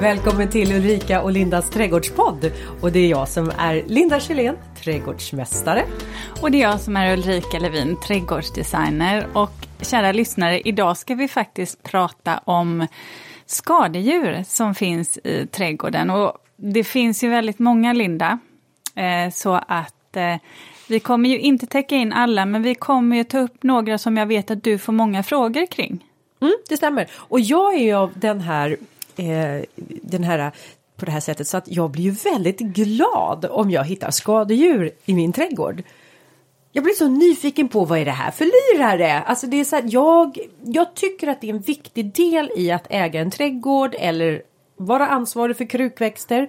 Välkommen till Ulrika och Lindas trädgårdspodd. Och det är jag som är Linda Kjellén, trädgårdsmästare. Och det är jag som är Ulrika Levin, trädgårdsdesigner. Och kära lyssnare, idag ska vi faktiskt prata om skadedjur som finns i trädgården. Och det finns ju väldigt många, Linda. Eh, så att eh, vi kommer ju inte täcka in alla, men vi kommer ju ta upp några som jag vet att du får många frågor kring. Mm, det stämmer. Och jag är ju av den här, eh, den här på det här sättet så att jag blir ju väldigt glad om jag hittar skadedjur i min trädgård. Jag blir så nyfiken på vad är det här för lirare? Alltså det är så här, jag, jag tycker att det är en viktig del i att äga en trädgård eller vara ansvarig för krukväxter.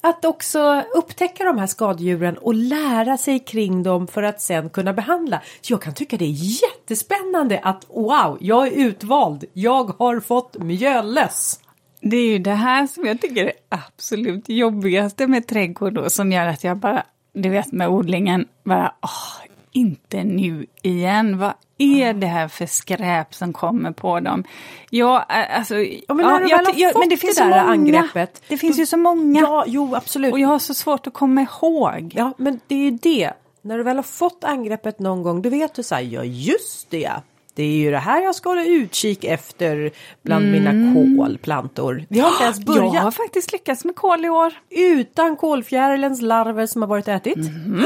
Att också upptäcka de här skadedjuren och lära sig kring dem för att sen kunna behandla. Så jag kan tycka det är jättespännande att wow, jag är utvald. Jag har fått mjöllöss! Det är ju det här som jag tycker är absolut jobbigaste med trädgård då, som gör att jag bara, du vet med odlingen, bara åh, inte nu igen. Vad är det här för skräp som kommer på dem? Ja, alltså... Ja, men, ja, jag, jag, men det finns det där många. angreppet. Det finns ju så många. Ja, jo, absolut. Och jag har så svårt att komma ihåg. Ja, men det är ju det. När du väl har fått angreppet någon gång, då vet du så här, ja just det. Det är ju det här jag ska hålla utkik efter bland mm. mina kolplantor. Vi har inte ens börjat. Jag har faktiskt lyckats med kål i år. Utan kolfjärilens larver som har varit ätit. Mm.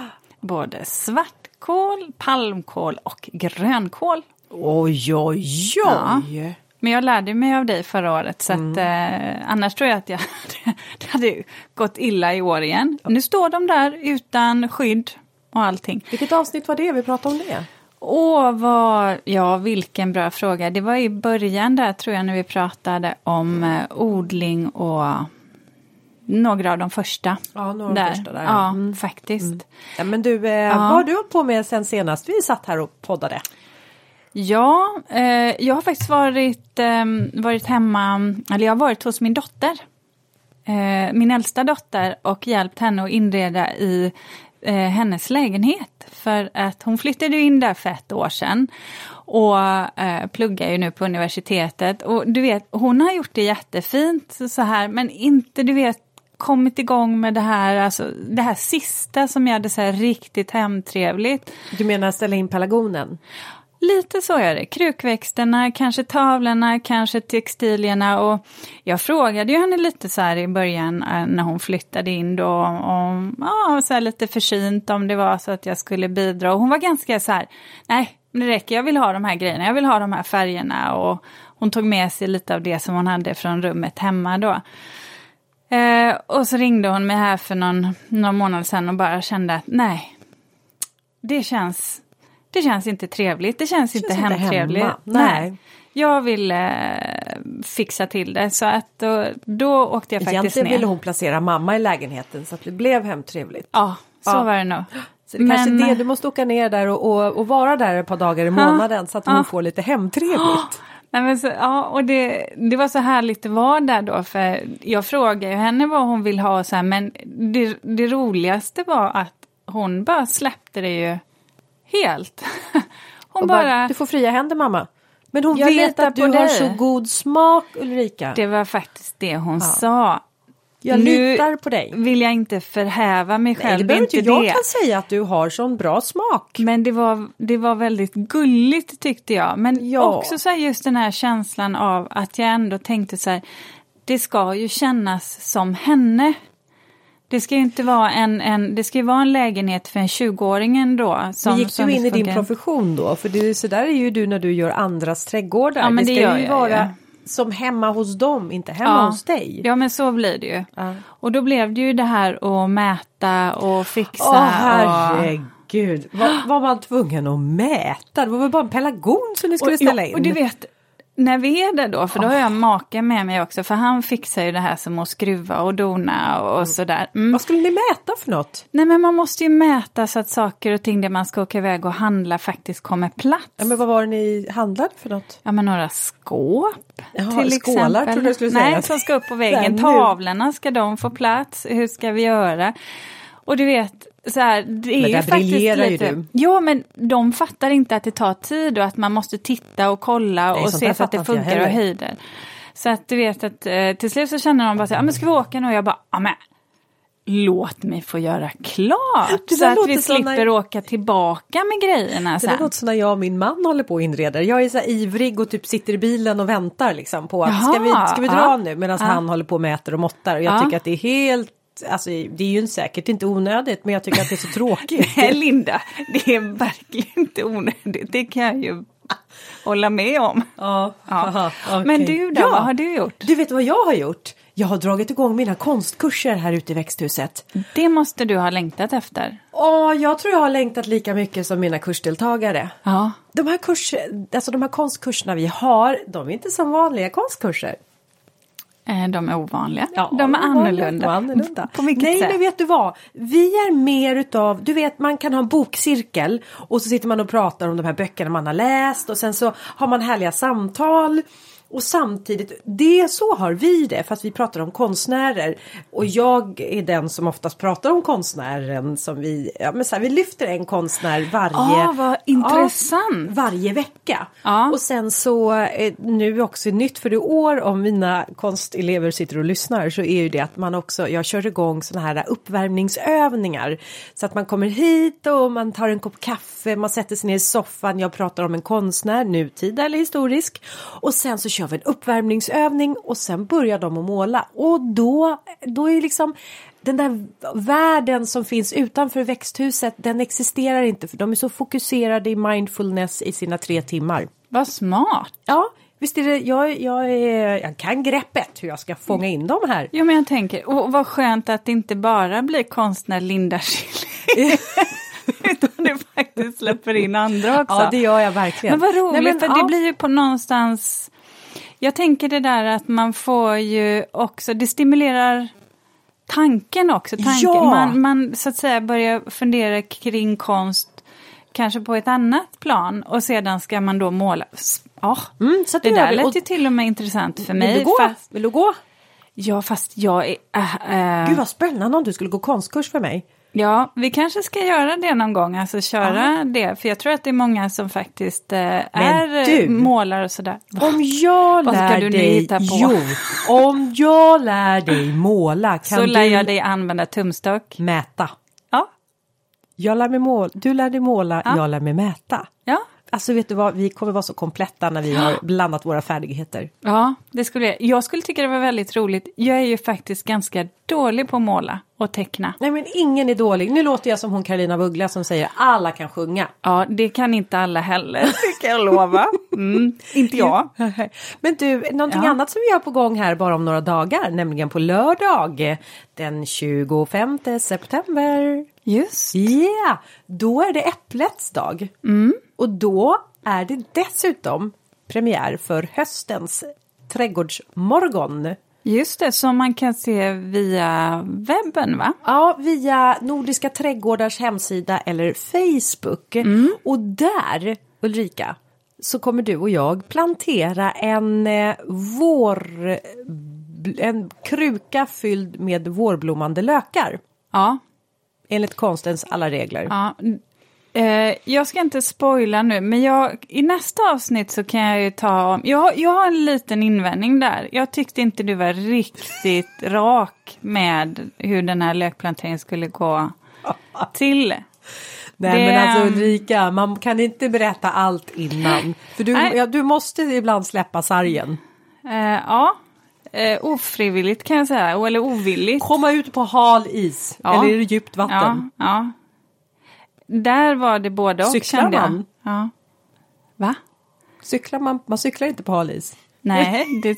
Både svartkål, palmkål och grönkål. Oj, oj, oj! Ja. Men jag lärde mig av dig förra året så att mm. eh, annars tror jag att jag det hade gått illa i år igen. Nu står de där utan skydd och allting. Vilket avsnitt var det vi pratade om det? Åh, vad, ja vilken bra fråga. Det var i början där tror jag när vi pratade om eh, odling och några av de första. Ja, några där. första där. Ja, mm. faktiskt. Mm. Ja, men du, eh, ja. vad har du på med sen senast vi satt här och poddade? Ja, eh, jag har faktiskt varit, eh, varit hemma, eller jag har varit hos min dotter. Eh, min äldsta dotter och hjälpt henne att inreda i eh, hennes lägenhet. För att hon flyttade in där för ett år sedan och eh, pluggar ju nu på universitetet. Och du vet, hon har gjort det jättefint så här, men inte, du vet, kommit igång med det här, alltså det här sista som jag hade så här riktigt hemtrevligt. Du menar ställa in pelargonen? Lite så är det. Krukväxterna, kanske tavlorna, kanske textilierna. Och jag frågade ju henne lite så här i början eh, när hon flyttade in då. Om, ja, så här lite försynt om det var så att jag skulle bidra. Och hon var ganska så här, nej, det räcker, jag vill ha de här grejerna, jag vill ha de här färgerna. Och hon tog med sig lite av det som hon hade från rummet hemma då. Eh, och så ringde hon mig här för någon, någon månad sedan och bara kände att nej, det känns, det känns inte trevligt, det känns, det känns inte hemtrevligt. Hemma. Nej. nej. Jag ville eh, fixa till det så att då, då åkte jag faktiskt Egentligen ner. ville hon placera mamma i lägenheten så att det blev hemtrevligt. Ja, så ja. var det nog. Så det Men... kanske det, du måste åka ner där och, och, och vara där ett par dagar i månaden ja. så att hon ja. får lite hemtrevligt. Nej, men så, ja, och det, det var så härligt att vara där då, för jag frågade henne vad hon vill ha, så här, men det, det roligaste var att hon bara släppte det ju helt. Hon bara, bara, Du får fria händer mamma. Men hon vet att du har så god smak Ulrika. Det var faktiskt det hon ja. sa. Jag nu litar på dig. vill jag inte förhäva mig själv. Nej, det inte inte jag kan säga att du har sån bra smak. Men det var, det var väldigt gulligt tyckte jag. Men ja. också så just den här känslan av att jag ändå tänkte så här, det ska ju kännas som henne. Det ska ju inte vara en, en, det ska vara en lägenhet för en 20-åring ändå. Som, men gick du in i din profession då? För det, så där är ju du när du gör andras trädgårdar. Ja, men det, det ska ju vara ja som hemma hos dem, inte hemma ja. hos dig. Ja men så blir det ju. Ja. Och då blev det ju det här att mäta och fixa. Åh herregud, och... var, var man tvungen att mäta? Det var väl bara en pelargon som ni skulle ställa in? Och du vet, när vi är där då, för då har jag maken med mig också, för han fixar ju det här som att skruva och dona och, och mm. sådär. Mm. Vad skulle ni mäta för något? Nej men man måste ju mäta så att saker och ting där man ska åka iväg och handla faktiskt kommer plats. Ja, men vad var det ni handlade för något? Ja men några skåp Jaha, till skålar, exempel. Trodde jag skulle säga. Nej, som ska upp på väggen. Tavlorna, ska de få plats? Hur ska vi göra? Och du vet, så här, det är men ju faktiskt lite... Ju du. Ja, men de fattar inte att det tar tid och att man måste titta och kolla Nej, och se så att det funkar och höjder. Så att du vet att eh, till slut så känner de bara så här, "Ja, men ska vi åka nu? Och jag bara, ja men låt mig få göra klart. Det Så där att vi slipper när- åka tillbaka med grejerna Det där sen. låter som när jag och min man håller på och inreder. Jag är så ivrig och typ sitter i bilen och väntar liksom på att ska vi, Jaha, ska vi dra ja. nu medan Ja. han håller på och mäter och måttar. Och jag Ja. tycker att det är helt, alltså det är ju säkert inte onödigt men jag tycker att det är så tråkigt. Nej Linda, det är verkligen inte onödigt. Det kan jag ju hålla med om. Ja, Ja. aha, okej. Men du då, Ja. vad har du gjort? Du vet vad jag har gjort? Jag har dragit igång mina konstkurser här ute i växthuset. Det måste du ha längtat efter. Och jag tror jag har längtat lika mycket som mina kursdeltagare. Ja. De här, kurs, alltså de här konstkurserna vi har, de är inte som vanliga konstkurser. Eh, De är ovanliga. Ja, de är annorlunda. annorlunda. På vilket Nej, sätt? men vet du vad? Vi är mer utav, du vet man kan ha en bokcirkel och så sitter man och pratar om de här böckerna man har läst och sen så har man härliga samtal. Och samtidigt, det så har vi det för att vi pratar om konstnärer. Och jag är den som oftast pratar om konstnären som vi, ja men så här, vi lyfter en konstnär varje, Ah, vad intressant. Ja, varje vecka. Ja. Och sen så eh, nu också nytt för i år om mina konstelever sitter och lyssnar så är ju det att man också, jag kör igång sådana här uppvärmningsövningar. Så att man kommer hit och man tar en kopp kaffe, man sätter sig ner i soffan, jag pratar om en konstnär, nutida eller historisk. Och sen så kör vi en uppvärmningsövning och sen börjar de att måla. Och då, då är liksom den där världen som finns utanför växthuset, den existerar inte för de är så fokuserade i mindfulness i sina tre timmar. Vad smart. Ja, visst är det, jag, jag, är, jag kan greppet hur jag ska fånga in dem här. Jo men jag tänker, och vad skönt att det inte bara blir konstnär Linda Schilling. Utan du faktiskt släpper in andra också. Ja, det gör jag verkligen. Men vad roligt, Nej, men, för ja. det blir ju på någonstans... Jag tänker det där att man får ju också, det stimulerar tanken också. Tanken. Ja. Man, man så att säga börjar fundera kring konst kanske på ett annat plan och sedan ska man då måla. Ja, Mm, så det där lät Och- ju till och med intressant för Vill mig. du gå? Fast, Vill du gå? ja, fast jag är... Äh, äh, Gud vad spännande om du skulle gå konstkurs för mig. Ja, vi kanske ska göra det någon gång, alltså köra det. För jag tror att det är många som faktiskt eh, är du- målare och sådär. Om jag Vad lär dig, jo, om jag lär dig måla kan Så lär du jag dig använda tumstock. mäta. Ja, Jag lär mig måla, du lär dig måla, Ja. jag lär mig mäta. ja. Alltså vet du vad, vi kommer vara så kompletta när vi har blandat våra färdigheter. Ja, det skulle jag. Jag skulle tycka det var väldigt roligt. Jag är ju faktiskt ganska dålig på att måla och teckna. Nej men ingen är dålig. Nu låter jag som hon Karolina Buggla som säger alla kan sjunga. Ja, det kan inte alla heller, det kan jag lova. Mm, inte jag. Men du, någonting Ja. annat som vi har på gång här bara om några dagar, nämligen på lördag den 25 september. Just. Ja, då är det äpplets dag. Mm. Och då är det dessutom premiär för höstens trädgårdsmorgon. Just det, som man kan se via webben va? Ja, via Nordiska trädgårdars hemsida eller Facebook. Och där, Ulrika, så kommer du och jag plantera en eh, vår... En kruka fylld med vårblommande lökar. Ja, Enligt konstens alla regler. Ja, eh, jag ska inte spoila nu, men jag, i nästa avsnitt så kan jag ju ta om... Jag, jag har en liten invändning där. Jag tyckte inte du var riktigt rak med hur den här lökplanteringen skulle gå till. Nej Det- men alltså Ulrika, man kan inte berätta allt innan. För du, ja, du måste ibland släppa sargen. Eh, ja, eh, ofrivilligt kan jag säga, eller ovilligt. Komma ut på hal is. Ja. Eller är det djupt vatten? Ja, ja. Där var det både och Cyklar kände jag. man? Ja. Va? Cyklar man, man cyklar inte på hal is. Nej, det,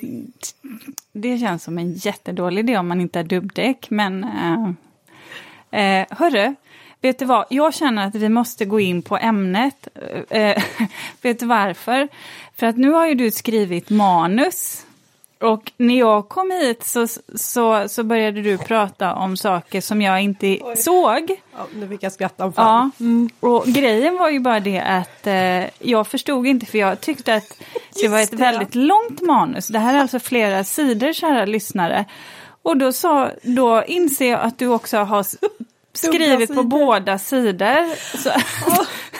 det känns som en jättedålig idé om man inte har dubbdäck. Men eh, eh, hörru, vet du vad? Jag känner att vi måste gå in på ämnet. Eh, vet du varför? För att nu har ju du skrivit manus. Och när jag kom hit så, så, så började du prata om saker som jag inte såg. Ja, nu fick jag skrattanfall. Ja, och grejen var ju bara det att eh, jag förstod inte för jag tyckte att det var ett det, väldigt långt manus. Det här är alltså flera sidor, kära lyssnare. Och då, sa, då inser jag att du också har skrivit på båda sidor. Så,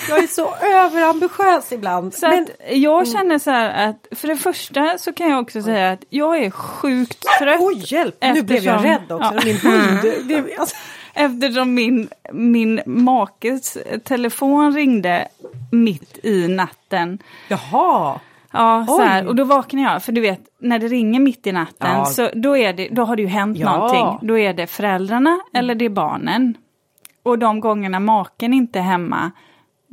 Jag är så överambitiös ibland. Så Men, jag känner så här att för det första så kan jag också säga att jag är sjukt trött. oj, hjälp! Nu blev jag Eftersom- rädd också. Ja. Min hund. Det, alltså, Eftersom min, min makes telefon ringde mitt i natten. jaha. Ja, så här, och då vaknar jag. För du vet, när det ringer mitt i natten Ja. så då, är det, då har det ju hänt Ja. någonting. Då är det föräldrarna eller det är barnen. Och de gångerna maken inte är hemma,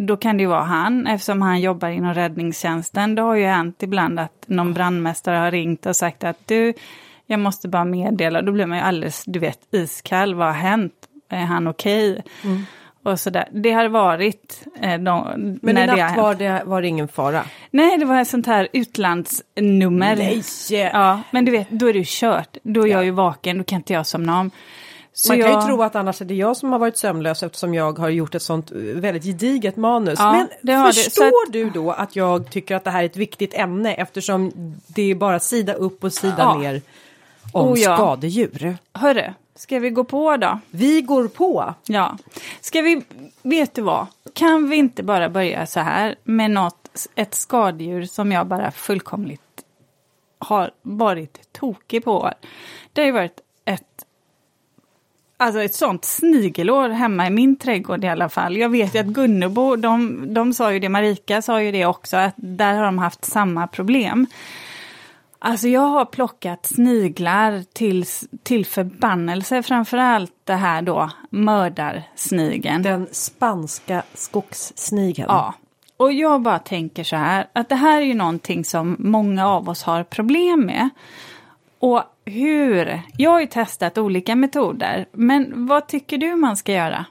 då kan det ju vara han eftersom han jobbar inom räddningstjänsten. Det har ju hänt ibland att någon brandmästare har ringt och sagt att du, jag måste bara meddela. Då blir man ju alldeles, du vet, iskall. Vad har hänt? Är han okej? Mm. Och sådär. Det har varit eh, de, Men när i det natt hänt. var det, var det ingen fara. Nej, det var ett sånt här utlandsnummer. Nej! Ja, men du vet, då är det ju kört. Då är jag ju vaken, då kan inte jag somna om. Så Man kan jag, ju tro att annars är det jag som har varit sömnlös eftersom jag har gjort ett sånt väldigt gediget manus. Ja, Men förstår att- du då att jag tycker att det här är ett viktigt ämne eftersom det är bara sida upp och sida Ja. ner om Oh, ja. skadedjur. Hörru, ska vi gå på då? Vi går på. Ja. Ska vi, vet du vad? Kan vi inte bara börja så här med något, ett skadedjur som jag bara fullkomligt har varit tokig på. Det har ju varit ett Alltså ett sånt snigelår hemma i min trädgård i alla fall. Jag vet ju att Gunnebo, de, de sa ju det, Marika sa ju det också, att där har de haft samma problem. Alltså jag har plockat sniglar till, till förbannelse, framförallt det här då mördarsnigeln. Den spanska skogssnigeln. Ja, och jag bara tänker så här, att det här är ju någonting som många av oss har problem med. Och hur? Jag har ju testat olika metoder, men vad tycker du man ska göra?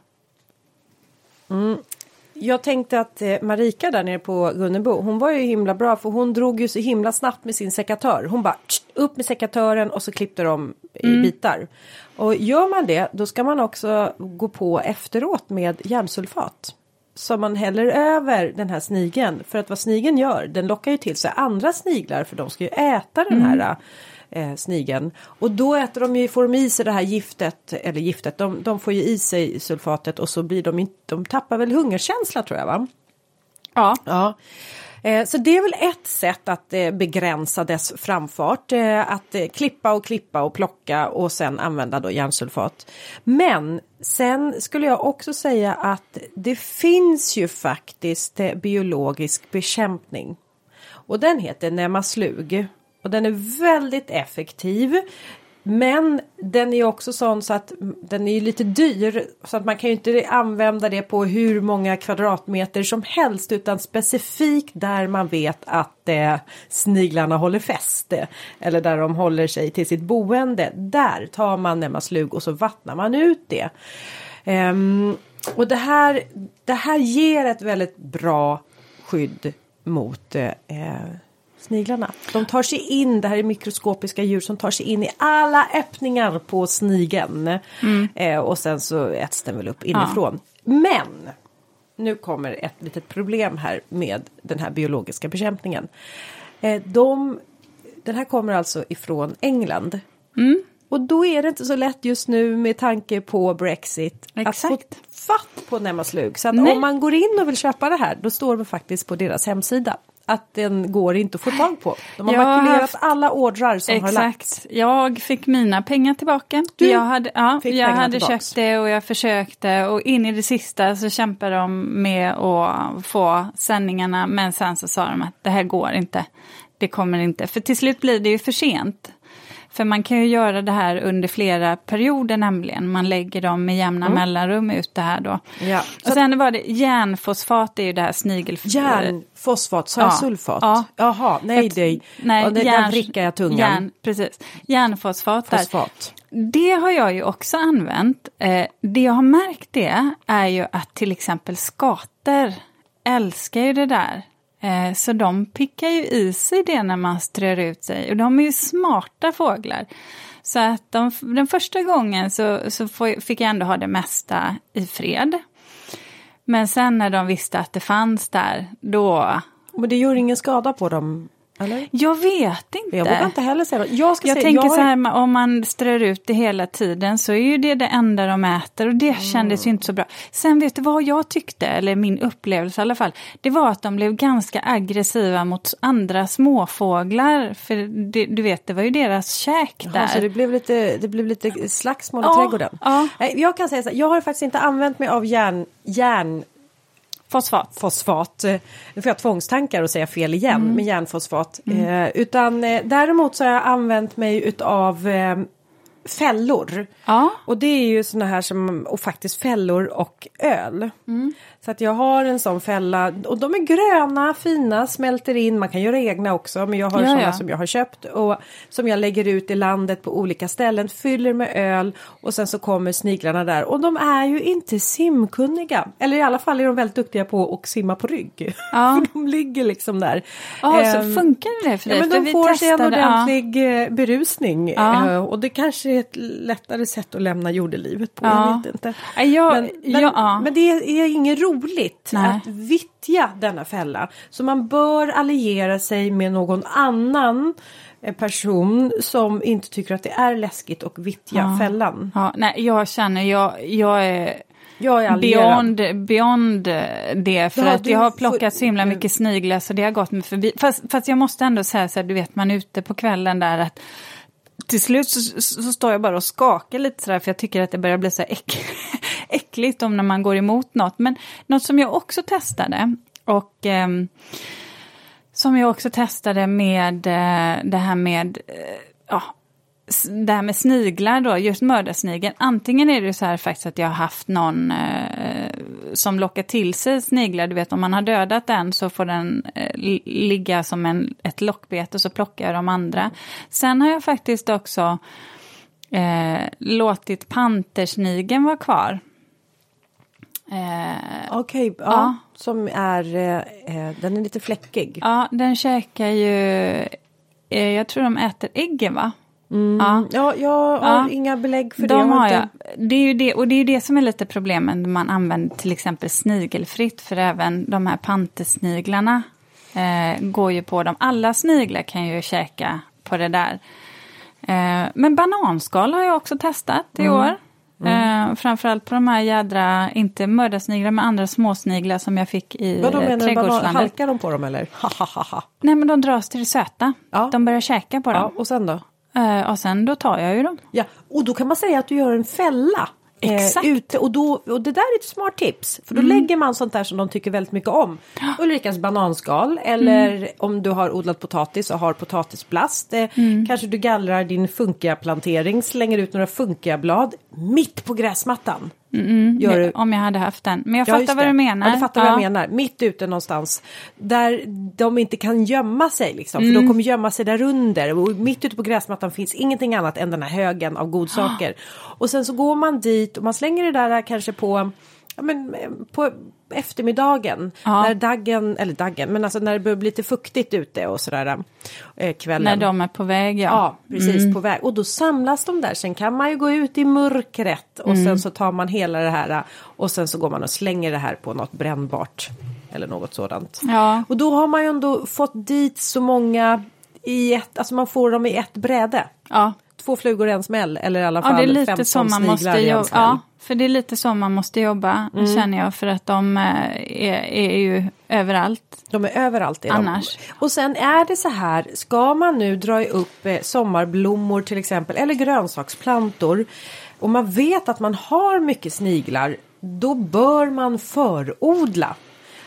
Jag tänkte att eh, Marika där nere på Gunnebo, hon var ju himla bra för hon drog ju så himla snabbt med sin sekatör. Hon bara tsch, upp med sekatören och så klippte de i Mm. bitar. Och gör man det då ska man också gå på efteråt med järnsulfat. Som man häller över den här snigeln. För att vad snigeln gör, den lockar ju till sig andra sniglar för de ska ju äta den Mm. Eh, snigeln. Och då äter de ju, får de i sig det här giftet, eller giftet, de, de får ju i sig sulfatet och så blir de inte, de tappar väl hungerkänsla tror jag va? Ja, Ja. Eh, Så det är väl ett sätt att eh, begränsa dess framfart. eh, Att klippa och klippa och plocka och sen använda då järnsulfat. Men sen skulle jag också säga att det finns ju faktiskt biologisk bekämpning. Och den heter Nemaslug. Och den är väldigt effektiv. Men den är också sån så att den är lite dyr så att man kan ju inte använda det på hur många kvadratmeter som helst utan specifikt där man vet att eh, sniglarna håller fäste eller där de håller sig till sitt boende. Där tar man Nemaslug och så vattnar man ut det. Ehm, och det här, det här ger ett väldigt bra skydd mot eh, eh sniglarna. De tar sig in, det här är mikroskopiska djur som tar sig in i alla öppningar på snigeln. Eh, och sen så äts den väl upp inifrån. Men nu kommer ett litet problem här med den här biologiska bekämpningen. Eh, de, den här kommer alltså ifrån England. Och då är det inte så lätt just nu med tanke på Brexit att Exakt. få fatt på Nemaslug. Så att Nej. om man går in och vill köpa det här då står det faktiskt på deras hemsida att den går inte att få tag på. De har Jag makulerat haft- alla ordrar som har lagts. exakt. Jag fick mina pengar tillbaka. Du jag hade, ja, jag hade tillbaks. köpt det och jag försökte och in i det sista så kämpade de med att få sändningarna men sen så sa de att det här går inte. Det kommer inte, för till slut blir det ju för sent. För man kan ju göra det här under flera perioder nämligen. Man lägger dem med jämna mellanrum ut det här då. Mm. Ja. Och sen var det järnfosfat, det är ju det här snigel... Järnfosfat, sa jag Ja. sulfat? Ja. Jaha, nej Ett- det, Nej, ja, det järn- där vrickar jag tungan. Järn, precis. Järnfosfat. Fosfat. Det har jag ju också använt. Eh, det jag har märkt det är ju att till exempel skator älskar ju det där. Eh, så de pickar ju i sig det när man strör ut sig. Och de är ju smarta fåglar. Så att de, den första gången så, så fick jag ändå ha det mesta i fred. Men sen när de visste att det fanns där, då... Men det gjorde ingen skada på dem? Eller? Jag vet inte. Jag vågar inte heller säga något. Jag, ska Jag säga, tänker jag så är- här, om man strör ut det hela tiden så är ju det det enda de äter och det Mm. kändes ju inte så bra. Sen vet du vad jag tyckte, eller min upplevelse i alla fall, det var att de blev ganska aggressiva mot andra småfåglar. För det, du vet, det var ju deras käk Ja, där. så det blev lite, det blev lite slagsmål i Ja, trädgården. ja. Jag kan säga så här, jag har faktiskt inte använt mig av järn, järnfosfat. Fosfat. Eh, Nu får jag tvångstankar och säga fel igen Mm. med järnfosfat. Eh, utan eh, däremot så har jag använt mig utav eh, fällor. Ja. Och det är ju såna här som, och faktiskt fällor och öl. Så att jag har en sån fälla och de är gröna, fina, smälter in. Man kan göra egna också men jag har Ja, såna ja. som jag har köpt och som jag lägger ut i landet på olika ställen. Fyller med öl och sen så kommer sniglarna där och de är ju inte simkunniga. Eller i alla fall är de väldigt duktiga på att simma på rygg. Ja. De ligger liksom där. Ja, Ehm, så funkar det för Ja, dig? men För de vi får sig en ja. ordentlig eh, berusning Ja. eh, och det kanske är ett lättare sätt att lämna jordelivet på. Ja. Jag vet inte. Ja, jag- men, men, ja. men det är inget roligt Nej. att vittja denna fälla. Så man bör alliera sig med någon annan eh, person som inte tycker att det är läskigt att vittja fällan. Ja, nej, jag känner, jag, jag är Jag är beyond, beyond det. För Ja, att jag har får- plockat så himla mycket sniglar så det har gått mig förbi. Fast, fast jag måste ändå säga så här, du vet man är ute på kvällen där att till slut så, så står jag bara och skakar lite sådär för jag tycker att det börjar bli så äck, äckligt om när man går emot något. Men något som jag också testade och eh, som jag också testade med eh, det här med eh, ja, det här med sniglar då, just mördarsnigeln. Antingen är det så här faktiskt att jag har haft någon eh, som lockar till sig sniglar. Du vet om man har dödat den så får den eh, li- ligga som en, ett lockbete och så plockar jag de andra. Sen har jag faktiskt också eh, låtit pantersnigeln vara kvar. Eh, Okej, ja, Ja. som är, eh, eh, den är lite fläckig. ja, den käkar ju, eh, jag tror de äter äggen va? Ja. Ja, jag har Ja. inga belägg för det. De har inte- jag. Det är ju det, och det är ju det som är lite problemet när man använder till exempel snigelfritt. För även de här pantersniglarna eh, går ju på dem. Alla sniglar kan ju käka på det där. Eh, men bananskal har jag också testat i Mm. år. Eh, framförallt på de här jädra, inte mördarsniglar, men andra småsniglar som jag fick i Vadå eh, menar trädgårdslandet. halkar de på dem eller? Nej men de dras till det söta. Ja. De börjar käka på Ja, dem. och sen då? Eh, och sen då tar jag ju dem. Ja, och då kan man säga att du gör en fälla. eh, Exakt. Mm. ute, och, då, och det där är ett smart tips. För då lägger man sånt där som de tycker väldigt mycket om. Ulrikas bananskal eller Mm. om du har odlat potatis och har potatisplast. Eh, Mm. Kanske du gallrar din funkia-plantering, slänger ut några funkia-blad mitt på gräsmattan. Gör du. Om jag hade haft den. Men jag Ja, fattar vad du menar. Ja, du fattar vad jag menar. Mitt ute någonstans. Där de inte kan gömma sig liksom. Mm. För de kommer gömma sig där under. Och mitt ute på gräsmattan finns ingenting annat än den här högen av godsaker. Och sen så går man dit och man slänger det där kanske på, ja, men, på eftermiddagen. Ja. När daggen, eller daggen, men alltså när det börjar bli lite fuktigt ute och sådär. Eh, kvällen. När de är på väg, ja. Ja, precis på väg. Och då samlas de där. Sen kan man ju gå ut i mörkret och sen så tar man hela det här och sen så går man och slänger det här på något brännbart eller något sådant. Ja. Och då har man ju ändå fått dit så många i ett, alltså man får dem i ett bräde. ja. Två flugor i en smäll eller i alla Ja, fall det är lite 15 så man måste jobba. Ja, för det är lite så man måste jobba, känner jag. För att de eh, är, är ju överallt. De är överallt. Är Annars. De. Och sen är det så här, ska man nu dra upp eh, sommarblommor till exempel eller grönsaksplantor och man vet att man har mycket sniglar, då bör man förodla.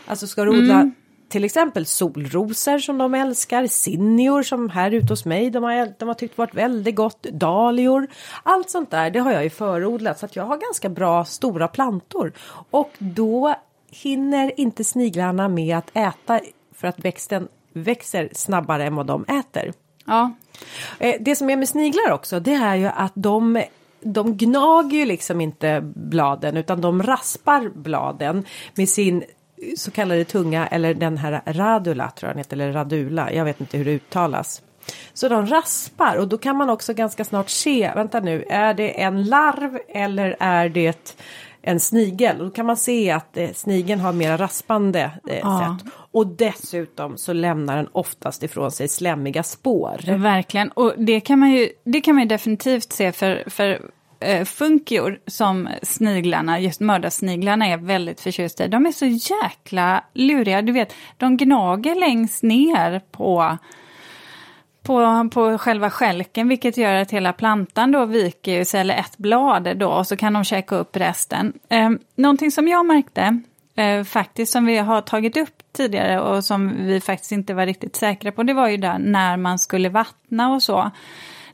Alltså ska du odla till exempel solrosor som de älskar, zinnior som här ute hos mig de har, de har tyckt varit väldigt gott, dahlior. Allt sånt där det har jag ju förodlat så att jag har ganska bra stora plantor. Och då hinner inte sniglarna med att äta för att växten växer snabbare än vad de äter. Ja, Eh, Det som är med sniglar också det är ju att de de gnager ju liksom inte bladen utan de raspar bladen med sin så kallade tunga eller den här radula tror jag den heter, eller radula, jag vet inte hur det uttalas. Så de raspar och då kan man också ganska snart se, vänta nu, är det en larv eller är det en snigel. Och då kan man se att eh, snigeln har mera raspande eh, Ja. sätt. Och dessutom så lämnar den oftast ifrån sig slemmiga spår. Verkligen, och det kan man ju, det kan man ju definitivt se för, för eh, funkior som sniglarna, just mördarsniglarna är väldigt förtjusta i. De är så jäkla luriga, du vet, de gnager längst ner på på, på själva skälken vilket gör att hela plantan då viker sig, eller ett blad då, och så kan de käka upp resten. Eh, någonting som jag märkte, eh, faktiskt som vi har tagit upp tidigare och som vi faktiskt inte var riktigt säkra på, det var ju där när man skulle vattna och så.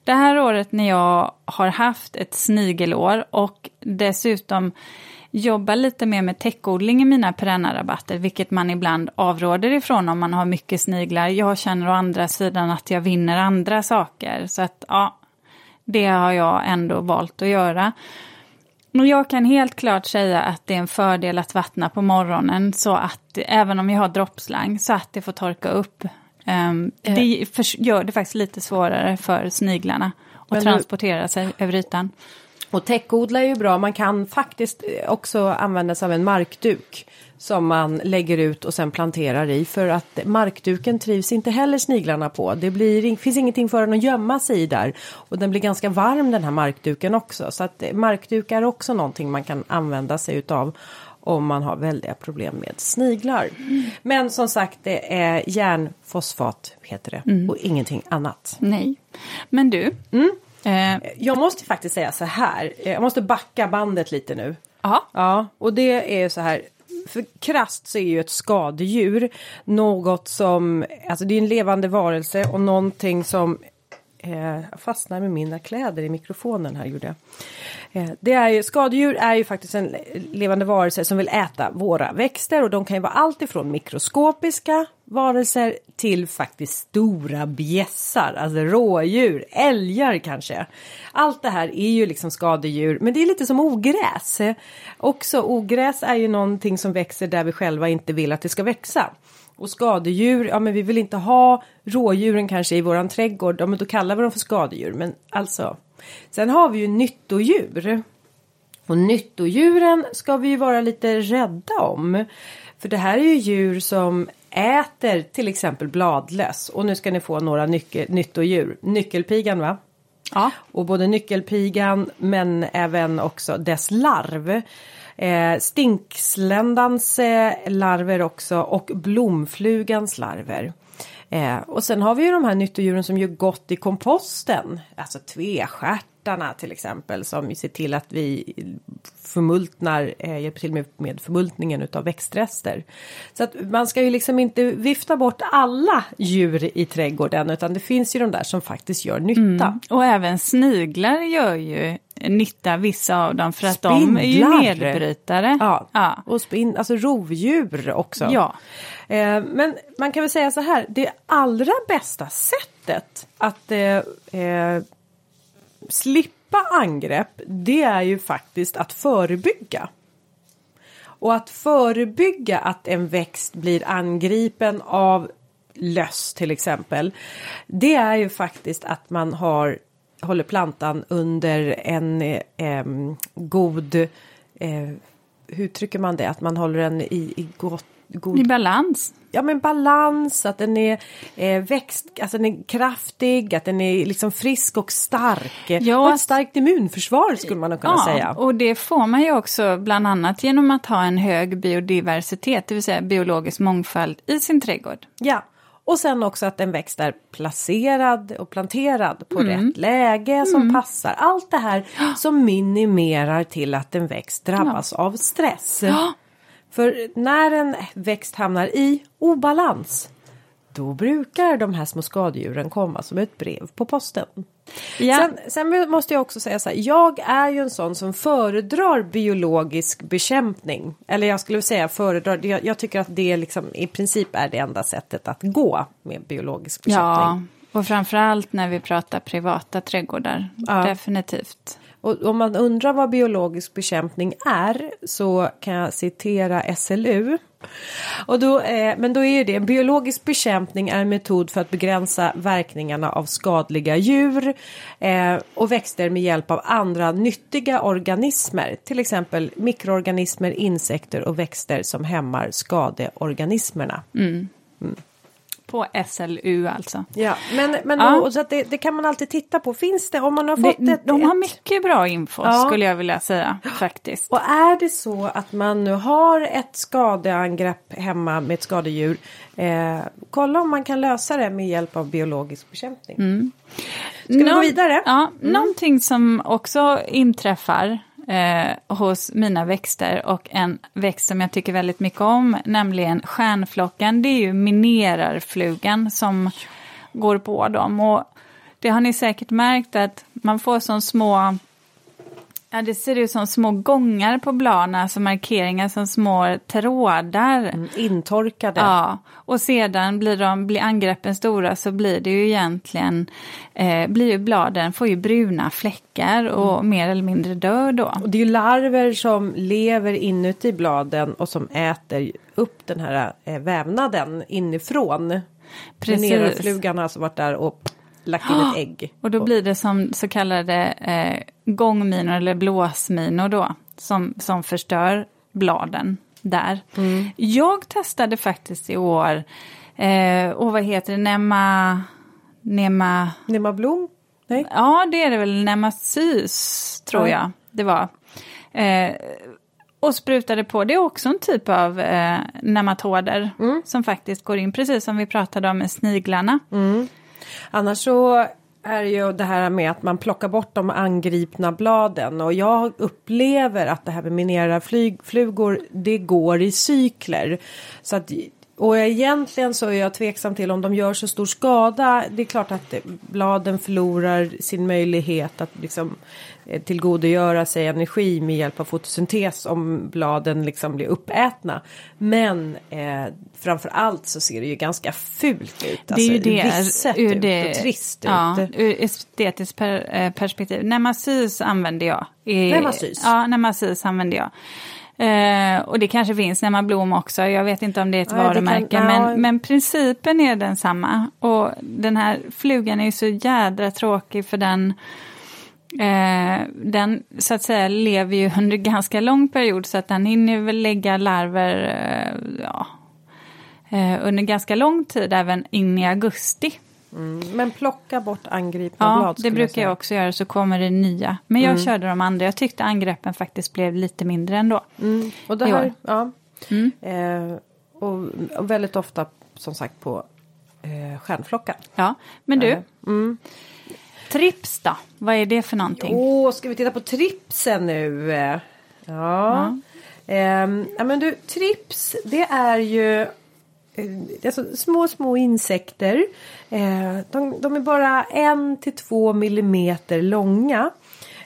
Det här året när jag har haft ett snigelår och dessutom jobbar lite mer med täckodling i mina perennarabatter, vilket man ibland avråder ifrån om man har mycket sniglar. Jag känner å andra sidan att jag vinner andra saker, så att ja, det har jag ändå valt att göra. Och jag kan helt klart säga att det är en fördel att vattna på morgonen så att även om jag har droppslang så att det får torka upp. Um, Eh. det gör det faktiskt lite svårare för sniglarna att Men transportera sig över ytan. Och täckodla är ju bra. Man kan faktiskt eh, också använda sig av en markduk som man lägger ut och sen planterar i för att markduken trivs inte heller sniglarna på. Det blir, finns ingenting för den att gömma sig i där och den blir ganska varm den här markduken också så att eh, markduk är också någonting man kan använda sig utav om man har väldiga problem med sniglar. Men som sagt det är järnfosfat heter det och ingenting annat. Nej. Men du, Mm. eh, Jag måste faktiskt säga så här, jag måste backa bandet lite nu. ja, Ja, och det är ju så här. För krasst så är ju ett skadedjur något som, alltså det är en levande varelse och någonting som eh, jag fastnar med mina kläder i mikrofonen här gjorde jag. Eh, det är ju, skadedjur är ju faktiskt en levande varelse som vill äta våra växter och de kan ju vara allt ifrån mikroskopiska varelser till faktiskt stora bjässar, alltså rådjur, älgar kanske. Allt det här är ju liksom skadedjur, men det är lite som ogräs. Eh, också ogräs är ju någonting som växer där vi själva inte vill att det ska växa. Och skadedjur, ja men vi vill inte ha rådjuren kanske i våran trädgård, ja men då kallar vi dem för skadedjur. Men alltså, sen har vi ju nyttodjur. Och nyttodjuren ska vi ju vara lite rädda om. För det här är ju djur som äter till exempel bladlöss. Och nu ska ni få några nyckel, nyttodjur. Nyckelpigan va? ja, Och både nyckelpigan men även också dess larv. Eh, stinksländans eh, larver också och blomflugans larver. Eh, och sen har vi ju de här nyttodjuren som gör gott i komposten. Alltså tvestjärtarna till exempel som ser till att vi förmultnar, eh, hjälper till med, med förmultningen utav växtrester. Så att man ska ju liksom inte vifta bort alla djur i trädgården utan det finns ju de där som faktiskt gör nytta. Mm. och även sniglar gör ju nytta, vissa av dem, för att de är ju Spindlar. nedbrytare. Ja, ja. och spin, alltså rovdjur också. Ja. Eh, men man kan väl säga så här, det allra bästa sättet att eh, eh, slippa angrepp, det är ju faktiskt att förebygga. Och att förebygga att en växt blir angripen av löss till exempel. Det är ju faktiskt att man har håller plantan under en eh, god eh, hur uttrycker man det? Att man håller den i, i gott, god I balans. ja, men balans, att den är eh, växt, alltså den är kraftig, att den är liksom frisk och stark. Ja. Och ett starkt immunförsvar skulle man kunna säga. och det får man ju också bland annat genom att ha en hög biodiversitet, det vill säga biologisk mångfald i sin trädgård. Ja. Och sen också att en växt är placerad och planterad på Mm. rätt läge som passar. Allt det här som minimerar till att en växt drabbas av stress. Ja. För när en växt hamnar i obalans då brukar de här små skadedjuren komma som ett brev på posten. Ja. Sen, sen måste jag också säga så här, jag är ju en sån som föredrar biologisk bekämpning. Eller jag skulle säga föredrar, jag, jag tycker att det liksom i princip är det enda sättet att gå med biologisk bekämpning. Ja, och framförallt när vi pratar privata trädgårdar. Ja. Definitivt. Och om man undrar vad biologisk bekämpning är så kan jag citera SLU. Och då, eh, men då är ju det, en biologisk bekämpning är en metod för att begränsa verkningarna av skadliga djur eh, och växter med hjälp av andra nyttiga organismer. Till exempel mikroorganismer, insekter och växter som hämmar skadeorganismerna. Mm. På SLU alltså. Ja, men, men Ja. Då, så att det, det kan man alltid titta på. Finns det, om man har fått Det, ett, de har mycket bra info Ja. skulle jag vilja säga faktiskt. Och är det så att man nu har ett skadeangrepp hemma med ett skadedjur. Eh, kolla om man kan lösa det med hjälp av biologisk bekämpning. Ska vi gå Nå- vidare? Mm. Ja, Någonting som också inträffar eh, hos mina växter och en växt som jag tycker väldigt mycket om, nämligen stjärnflocken, det är ju minerarflugan som går på dem. Och det har ni säkert märkt att man får som små Ja, det ser ut som små gångar på bladen, alltså markeringar som små trådar. Mm, Intorkade. Ja, och sedan blir, de, blir angreppen stora så blir det ju egentligen, eh, blir ju bladen, får ju bruna fläckar och mer eller mindre dör då. Och det är ju larver som lever inuti bladen och som äter upp den här eh, vävnaden inifrån. Precis. Mineralflugan har alltså varit där och lagt in ett ägg. Och då blir det som så kallade eh, gångminor eller blåsminor då, som, som förstör bladen där. Jag testade faktiskt i år, eh, och vad heter det, Nema... Nema Nema Blom? Nej? Ja, det är det väl, Nemasys tror Ja. jag det var. Eh, och sprutade på, det är också en typ av eh, nematoder som faktiskt går in, precis som vi pratade om med sniglarna. Annars så är ju det här med att man plockar bort de angripna bladen och jag upplever att det här med minerarflugor det går i cykler. Så att och egentligen så är jag tveksam till om de gör så stor skada. Det är klart att bladen förlorar sin möjlighet att liksom eh, tillgodogöra sig energi med hjälp av fotosyntes om bladen liksom blir uppätna. Men eh, framför allt så ser det ju ganska fult ut. det är ju Alltså, det, risset ur ut det och trist ja, ut. ur estetiskt per, eh, perspektiv. Nemasys använder jag. I, Nemasys? Ja, Nemasys använder jag. Eh, och det kanske finns Nemablom också, jag vet inte om det är ett kan- varumärke, ja. men, men principen är densamma. Och den här flugan är ju så jädra tråkig för den Eh, den så att säga lever ju under ganska lång period så att den hinner väl lägga larver eh, ja, eh, under ganska lång tid, även in i augusti. Mm, men plocka bort angripna Ja, blad. det skulle brukar säga. jag också göra så kommer det nya. Men jag körde de andra, jag tyckte angreppen faktiskt blev lite mindre ändå. Mm, och det här, ja. Mm. Eh, och, och väldigt ofta som sagt på eh, stjärnflockar. Ja, men du, Mm. trips då? Vad är det för någonting? Åh, ska vi titta på tripsen nu? Eh, Ja. Ja men du, trips det är ju eh, Eh, alltså, små små insekter. Eh, de, de är bara en till två millimeter långa.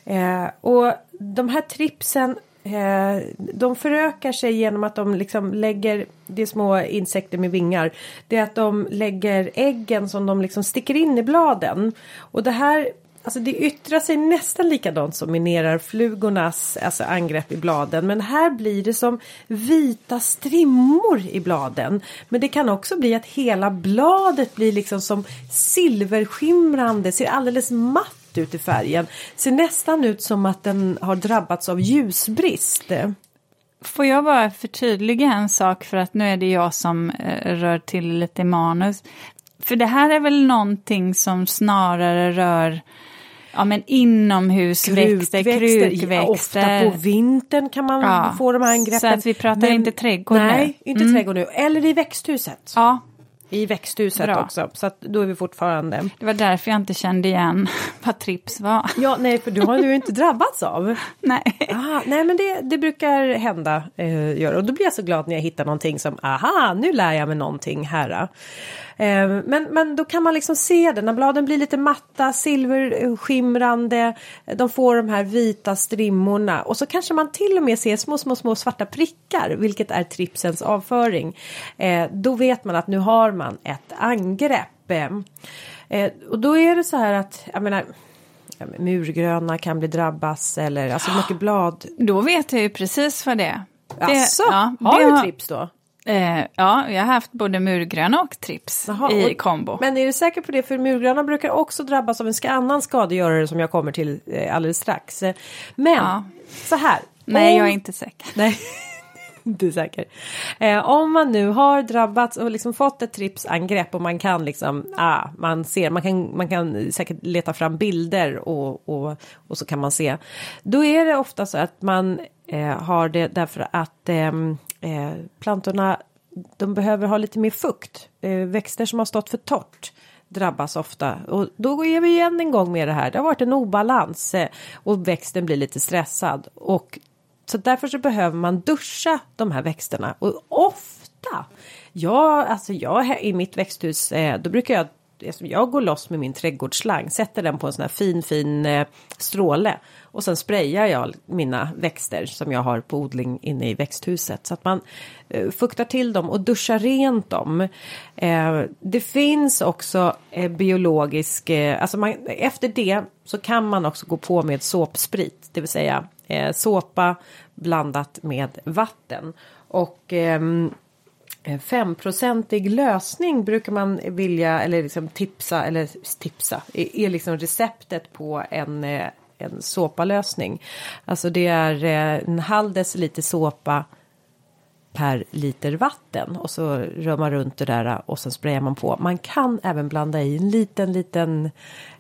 Eh, och de här tripsen eh, de förökar sig genom att de liksom lägger, det är små insekter med vingar, det är att de lägger äggen som de liksom sticker in i bladen. Och det här Alltså det yttrar sig nästan likadant som minerarflugornas alltså angrepp i bladen. Men här blir det som vita strimmor i bladen. Men det kan också bli att hela bladet blir liksom som silverskimrande, ser alldeles matt ut i färgen. Ser nästan ut som att den har drabbats av ljusbrist. Får jag bara förtydliga en sak för att nu är det jag som eh, rör till lite i manus. För det här är väl någonting som snarare rör ja, men inomhusväxter, krukväxter. Ja, ofta på vintern kan man Ja, få de här angreppen. så att vi pratar inte trädgård nu. Nej, inte Mm. trädgård nu. Eller i växthuset. Ja, I växthuset Bra. också. Så att då är vi fortfarande. det var därför jag inte kände igen vad trips var. Ja, nej, för du har ju inte drabbats av. Nej. Ah, nej, men det, det brukar hända. Eh, gör. Och då blir jag så glad när jag hittar någonting som, aha, nu lär jag mig någonting här. Eh, men, men då kan man liksom se det när bladen blir lite matta, silverskimrande. De får de här vita strimmorna och så kanske man till och med ser små, små, små svarta prickar, vilket är tripsens avföring. Eh, då vet man att nu har man ett angrepp. Eh, och då är det så här att, jag menar, murgröna kan bli drabbas eller alltså mycket blad. Då vet jag ju precis vad det är. Det, Asså, ja, har det du trips då? Eh, ja, jag har haft både murgröna och trips Jaha, i och- kombo. Men är du säker på det? För murgröna brukar också drabbas av en annan skadegörare som jag kommer till eh, alldeles strax. Eh, Men Ja. så här. Nej, om- jag är inte säker. Nej, inte säker. Eh, om man nu har drabbats och liksom fått ett tripsangrepp och man kan liksom, ah, man ser, man kan, man kan säkert leta fram bilder och, och, och så kan man se. Då är det ofta så att man eh, har det därför att ehm, eh, plantorna, de behöver ha lite mer fukt. Eh, växter som har stått för torrt drabbas ofta och då är vi igen en gång med det här. Det har varit en obalans eh, och växten blir lite stressad och så därför så behöver man duscha de här växterna och ofta. Ja, alltså jag i mitt växthus, eh, då brukar jag jag går loss med min trädgårdsslang, sätter den på en sån här fin fin eh, stråle och sen sprayar jag mina växter som jag har på odling inne i växthuset så att man eh, fuktar till dem och duschar rent dem. Eh, det finns också biologisk, alltså man, efter det så kan man också gå på med såpsprit, det vill säga såpa blandat med vatten och ehm, Eh, femprocentig lösning brukar man vilja eller liksom tipsa eller tipsa är, liksom receptet på en, eh, en såpalösning. Alltså det är eh, en halv deciliter såpa per liter vatten och så rör man runt det där och sen sprayar man på. Man kan även blanda i en liten, liten,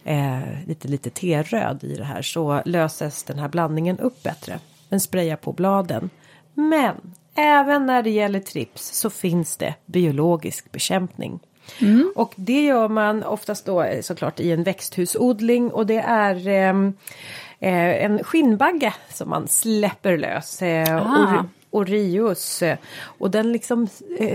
eh, lite, lite teröd i det här så löses den här blandningen upp bättre. Den sprayar på bladen. Men även när det gäller trips så finns det biologisk bekämpning. Och det gör man oftast då eh, såklart i en växthusodling och det är ehm, eh, en skinnbagge som man släpper lös. Eh, Ah. och, Orius. eh, Och den liksom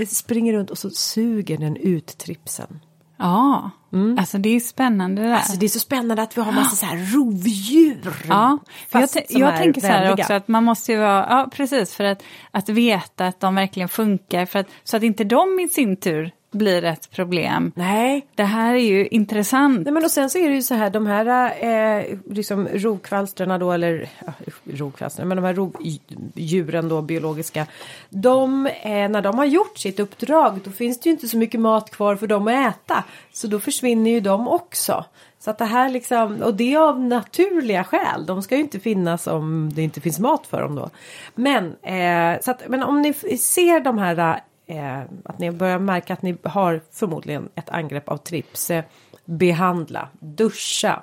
springer runt och så suger den ut tripsen. Ja, alltså det är spännande det där. Alltså det är så spännande att vi har massa så här rovdjur. Ja, jag, jag tänker så här vänliga. också att man måste ju vara, ja precis, för att, att veta att de verkligen funkar, för att, så att inte de i sin tur blir ett problem. Nej. Det här är ju intressant. Nej men och sen så är det ju så här de här eh, liksom rovkvalstrarna då eller ja, rovkvalstrarna men de här rovdjuren då biologiska. De eh, när de har gjort sitt uppdrag då finns det ju inte så mycket mat kvar för dem att äta. Så då försvinner ju de också. Så att det här liksom och det är av naturliga skäl. De ska ju inte finnas om det inte finns mat för dem då. Men eh, så att men om ni ser de här eh, att ni börjar märka att ni har förmodligen ett angrepp av trips. Eh, behandla, duscha,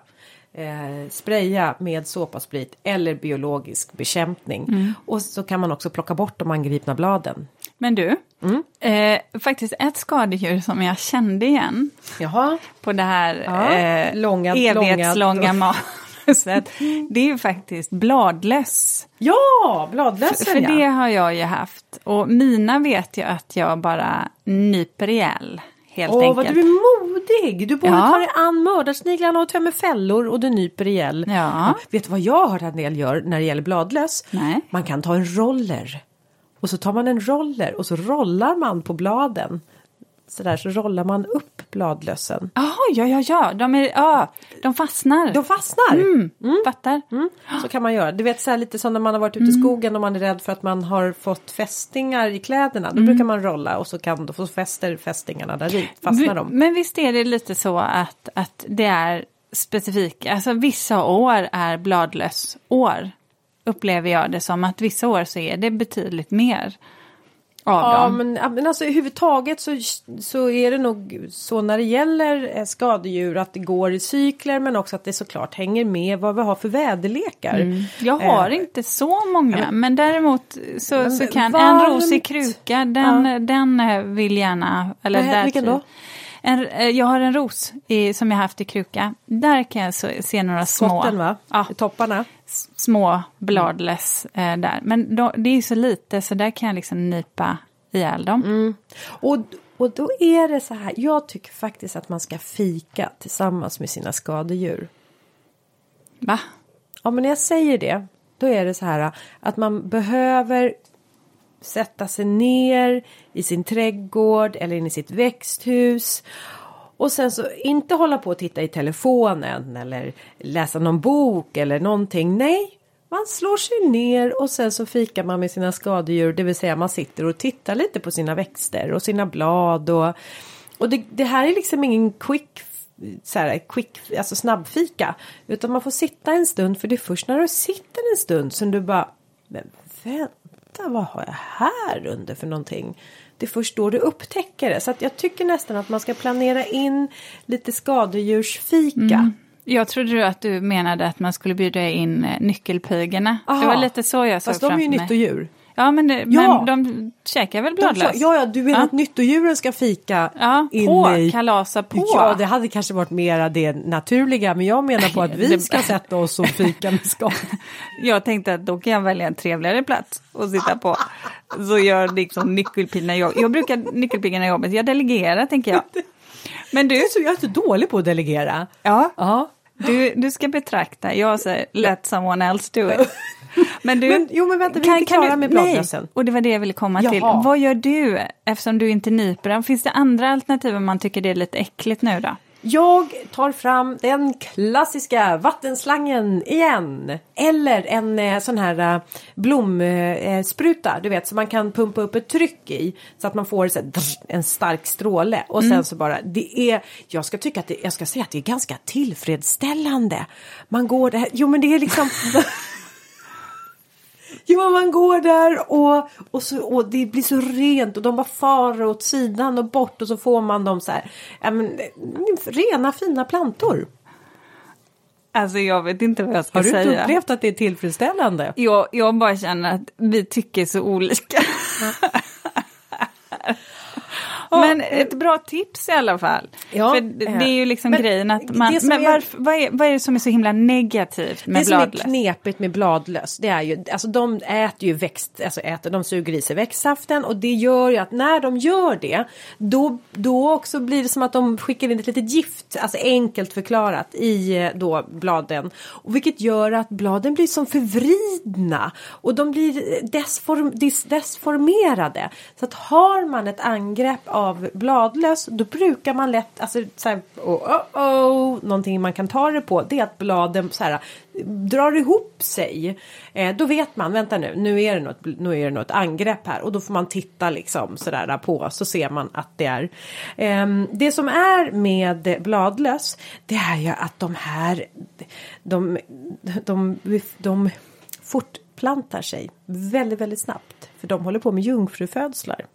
eh, spraya med såpasprit eller biologisk bekämpning. Och så kan man också plocka bort de angripna bladen. Men du, Mm. eh, faktiskt ett skadedjur som jag kände igen Jaha, på det här Ja, eh, långa- evighetslånga långa- manuset, det är ju faktiskt bladlöss. ja, bladlössen För det ja. har jag ju haft. Och mina vet jag att jag bara nyper ihjäl. Helt Åh, vad enkelt. du är modig! Du borde Ja. ta dig an mördarsniglarna och tömmer fällor och du nyper ihjäl. Ja. Vet du vad jag har hört att en del gör när det gäller bladlöss? Nej. Man kan ta en roller. Och så tar man en roller och så rollar man på bladen. Så där så rollar man upp bladlössen. Jaha, ja, ja, ja, de, är, ja, de fastnar. De fastnar! mm, Fattar. Mm, så kan man göra. Du vet så här lite som när man har varit ute i skogen och man är rädd för att man har fått fästingar i kläderna. Då brukar man rolla och så kan då få fäster fästingarna där i. Fastnar de. Men visst är det lite så att, att det är specifika, alltså vissa år är bladlöss år. Upplever jag det som att vissa år så är det betydligt mer av Ja dem. men, ja, men alltså överhuvudtaget så, så är det nog så när det gäller eh, skadedjur att det går i cykler men också att det såklart hänger med vad vi har för väderlekar. Jag har Eh, inte så många, men däremot så, Men så kan varmt. en ros i kruka, den, den eh, vill gärna... Eller Vad- där vilken då? En, eh, jag har en ros i, som jag haft i kruka. Där kan jag så, se några små, Skotten va? Ja. I topparna. Små bladless eh, där. Men då, det är ju så lite så där kan jag liksom nypa ihjäl dem. Mm. Och, och då är det så här. Jag tycker faktiskt att man ska fika tillsammans med sina skadedjur. Va? Ja men när jag säger det. Då är det så här att man behöver sätta sig ner i sin trädgård eller in i sitt växthus. Och sen så inte hålla på och titta i telefonen eller läsa någon bok eller någonting. Nej, man slår sig ner och sen så fikar man med sina skadedjur. Det vill säga man sitter och tittar lite på sina växter och sina blad. Och, och det, det här är liksom ingen quick så här, quick, alltså snabbfika. Utan man får sitta en stund för det är först när du sitter en stund som du bara Men vänta vad har jag här under för någonting? Det är först då du upptäcker det. Så jag tycker nästan att man ska planera in lite skadedjursfika. Mm. Jag trodde att du menade att man skulle bjuda in eh, nyckelpigorna. Aha. Det var lite så jag såg Fast de är ju nyttodjur. Ja, men, det, ja. men de käkar väl bladlöss? Ja, ja, du menar ja. att nyttodjuren ska fika ja, på, i... kalasa på? Ja, det hade kanske varit mera det naturliga, men jag menar på att vi ska sätta oss och fika med skal. jag tänkte att då kan jag välja en trevligare plats att sitta på. Så gör liksom nyckelpigorna jobb. Jag brukar nyckelpigorna jobbet, jag delegerar tänker jag. Men du... Jag är så dålig på att delegera. Ja. ja. Du, du ska betrakta, jag säger let someone else do it. Men du, men, jo men vänta, vi är inte klara med bladlössen. Och det var det jag ville komma Jaha. till. Vad gör du eftersom du inte nyper den? Finns det andra alternativ om man tycker det är lite äckligt nu då? Jag tar fram den klassiska vattenslangen igen. Eller en eh, sån här eh, blomspruta, eh, du vet, så man kan pumpa upp ett tryck i. Så att man får så här, en stark stråle. Och sen mm. så bara, det är, jag ska tycka att det, jag ska säga att det är ganska tillfredsställande. Man går där, jo men det är liksom Jo, man går där och, och, så, och det blir så rent och de bara far åt sidan och bort och så får man dem så här. Ja, men, rena fina plantor. Alltså jag vet inte vad jag ska säga. Har du inte upplevt att det är tillfredsställande? Jag, jag bara känner att vi tycker så olika. Men ett bra tips i alla fall. Ja, För det är ju liksom men, grejen att man... Men varför, vad, är, vad är det som är så himla negativt med det bladlöss? Det som är knepigt med bladlöss det är ju, alltså de äter ju växt, alltså äter, de suger i sig växtsaften och det gör ju att när de gör det då, då också blir det som att de skickar in ett litet gift, alltså enkelt förklarat i eh, då bladen. Och vilket gör att bladen blir som förvridna och de blir desform, des, desformerade. Så att har man ett angrepp av bladlöss då brukar man lätt, alltså så här, oh, oh, oh, någonting man kan ta det på det är att bladen så här, drar ihop sig. Eh, då vet man, vänta nu, nu är, det något, nu är det något angrepp här och då får man titta liksom sådär på så ser man att det är. Eh, det som är med bladlöss det är ju att de här de, de, de, de fortplantar sig väldigt, väldigt snabbt. För de håller på med jungfrufödslar.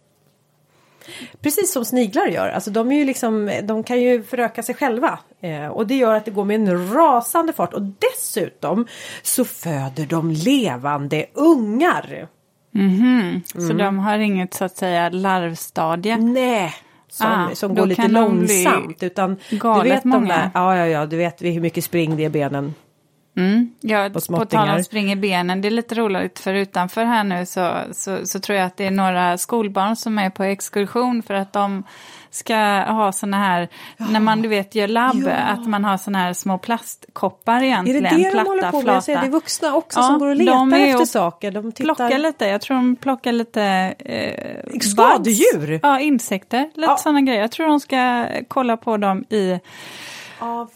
Precis som sniglar gör. Alltså de, är ju liksom, de kan ju föröka sig själva. Eh, och det gör att det går med en rasande fart. Och dessutom så föder de levande ungar. Mm -hmm. mm. Så de har inget så att säga larvstadie? Nej. Som, ah, som går lite långsamt. Utan du vet många. de där, ja, ja, ja, du vet hur mycket spring det är benen. Mm. Ja, på, på tal om spring i benen, det är lite roligt för utanför här nu så, så, så, tror jag att det är några skolbarn som är på exkursion för att de ska ha såna här, ja. när man du vet gör labb, ja. att man har såna här små plastkoppar egentligen. Är det det platta, de håller på med? Jag ser det är vuxna också ja, som går och letar efter saker. De tittar... plockar lite, jag tror de plockar lite eh, Skadedjur? Ja, insekter, lite ja. sådana grejer. Jag tror de ska kolla på dem i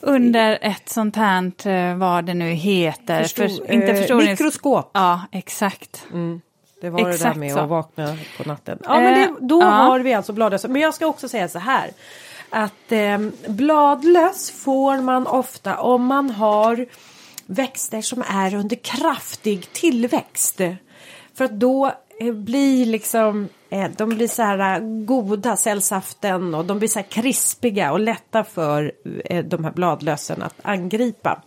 under ett sånt här, eh, vad det nu heter. Förstor, för, inte eh, mikroskop. Ja, exakt. Mm. Det var exakt det där med så. att vakna på natten. Ja, men det, eh, då ja. har vi alltså bladlöss. Men jag ska också säga så här. Att eh, bladlöss får man ofta om man har växter som är under kraftig tillväxt. För att då eh, blir liksom Eh, Eh, de blir så här eh, goda, cellsaften och de blir så här krispiga och lätta för eh, de här bladlössen att angripa.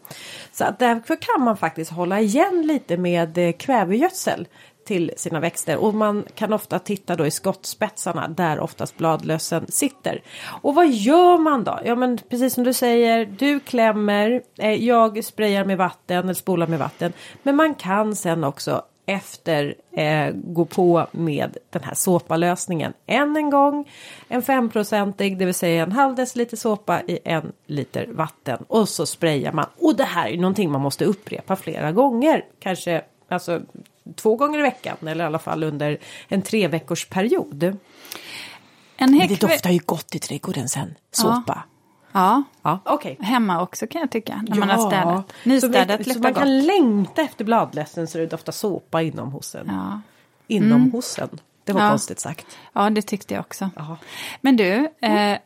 Så att därför kan man faktiskt hålla igen lite med kvävegödsel till sina växter och man kan ofta titta då i skottspetsarna där oftast bladlössen sitter. Och vad gör man då? Ja men precis som du säger, du klämmer, jag sprayar med vatten eller spolar med vatten. Men man kan sen också efter eh, gå på med den här såpalösningen än en gång. En femprocentig, det vill säga en halv deciliter såpa i en liter vatten och så sprayar man. Och det här är någonting man måste upprepa flera gånger, kanske alltså två gånger i veckan eller i alla fall under en tre veckors period. En Men det doftar ju gott i trädgården sen, såpa. Ja. Ja, Ja, okej. hemma också kan jag tycka. När man har städat. Nystädat så, så luktar man gott. kan längta efter bladlästen så det doftar såpa inomhos en. Ja. Inomhos en. Det var Ja. konstigt sagt. ja, det tyckte jag också. Jaha. Men du, eh,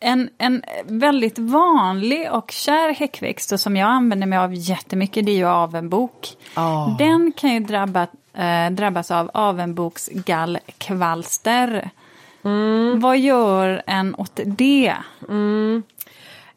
en, en väldigt vanlig och kär häckväxt och som jag använder mig av jättemycket det är ju avenbok. Ja. Den kan ju drabba, eh, drabbas av avenboksgallkvalster. Mm. Vad gör en åt det?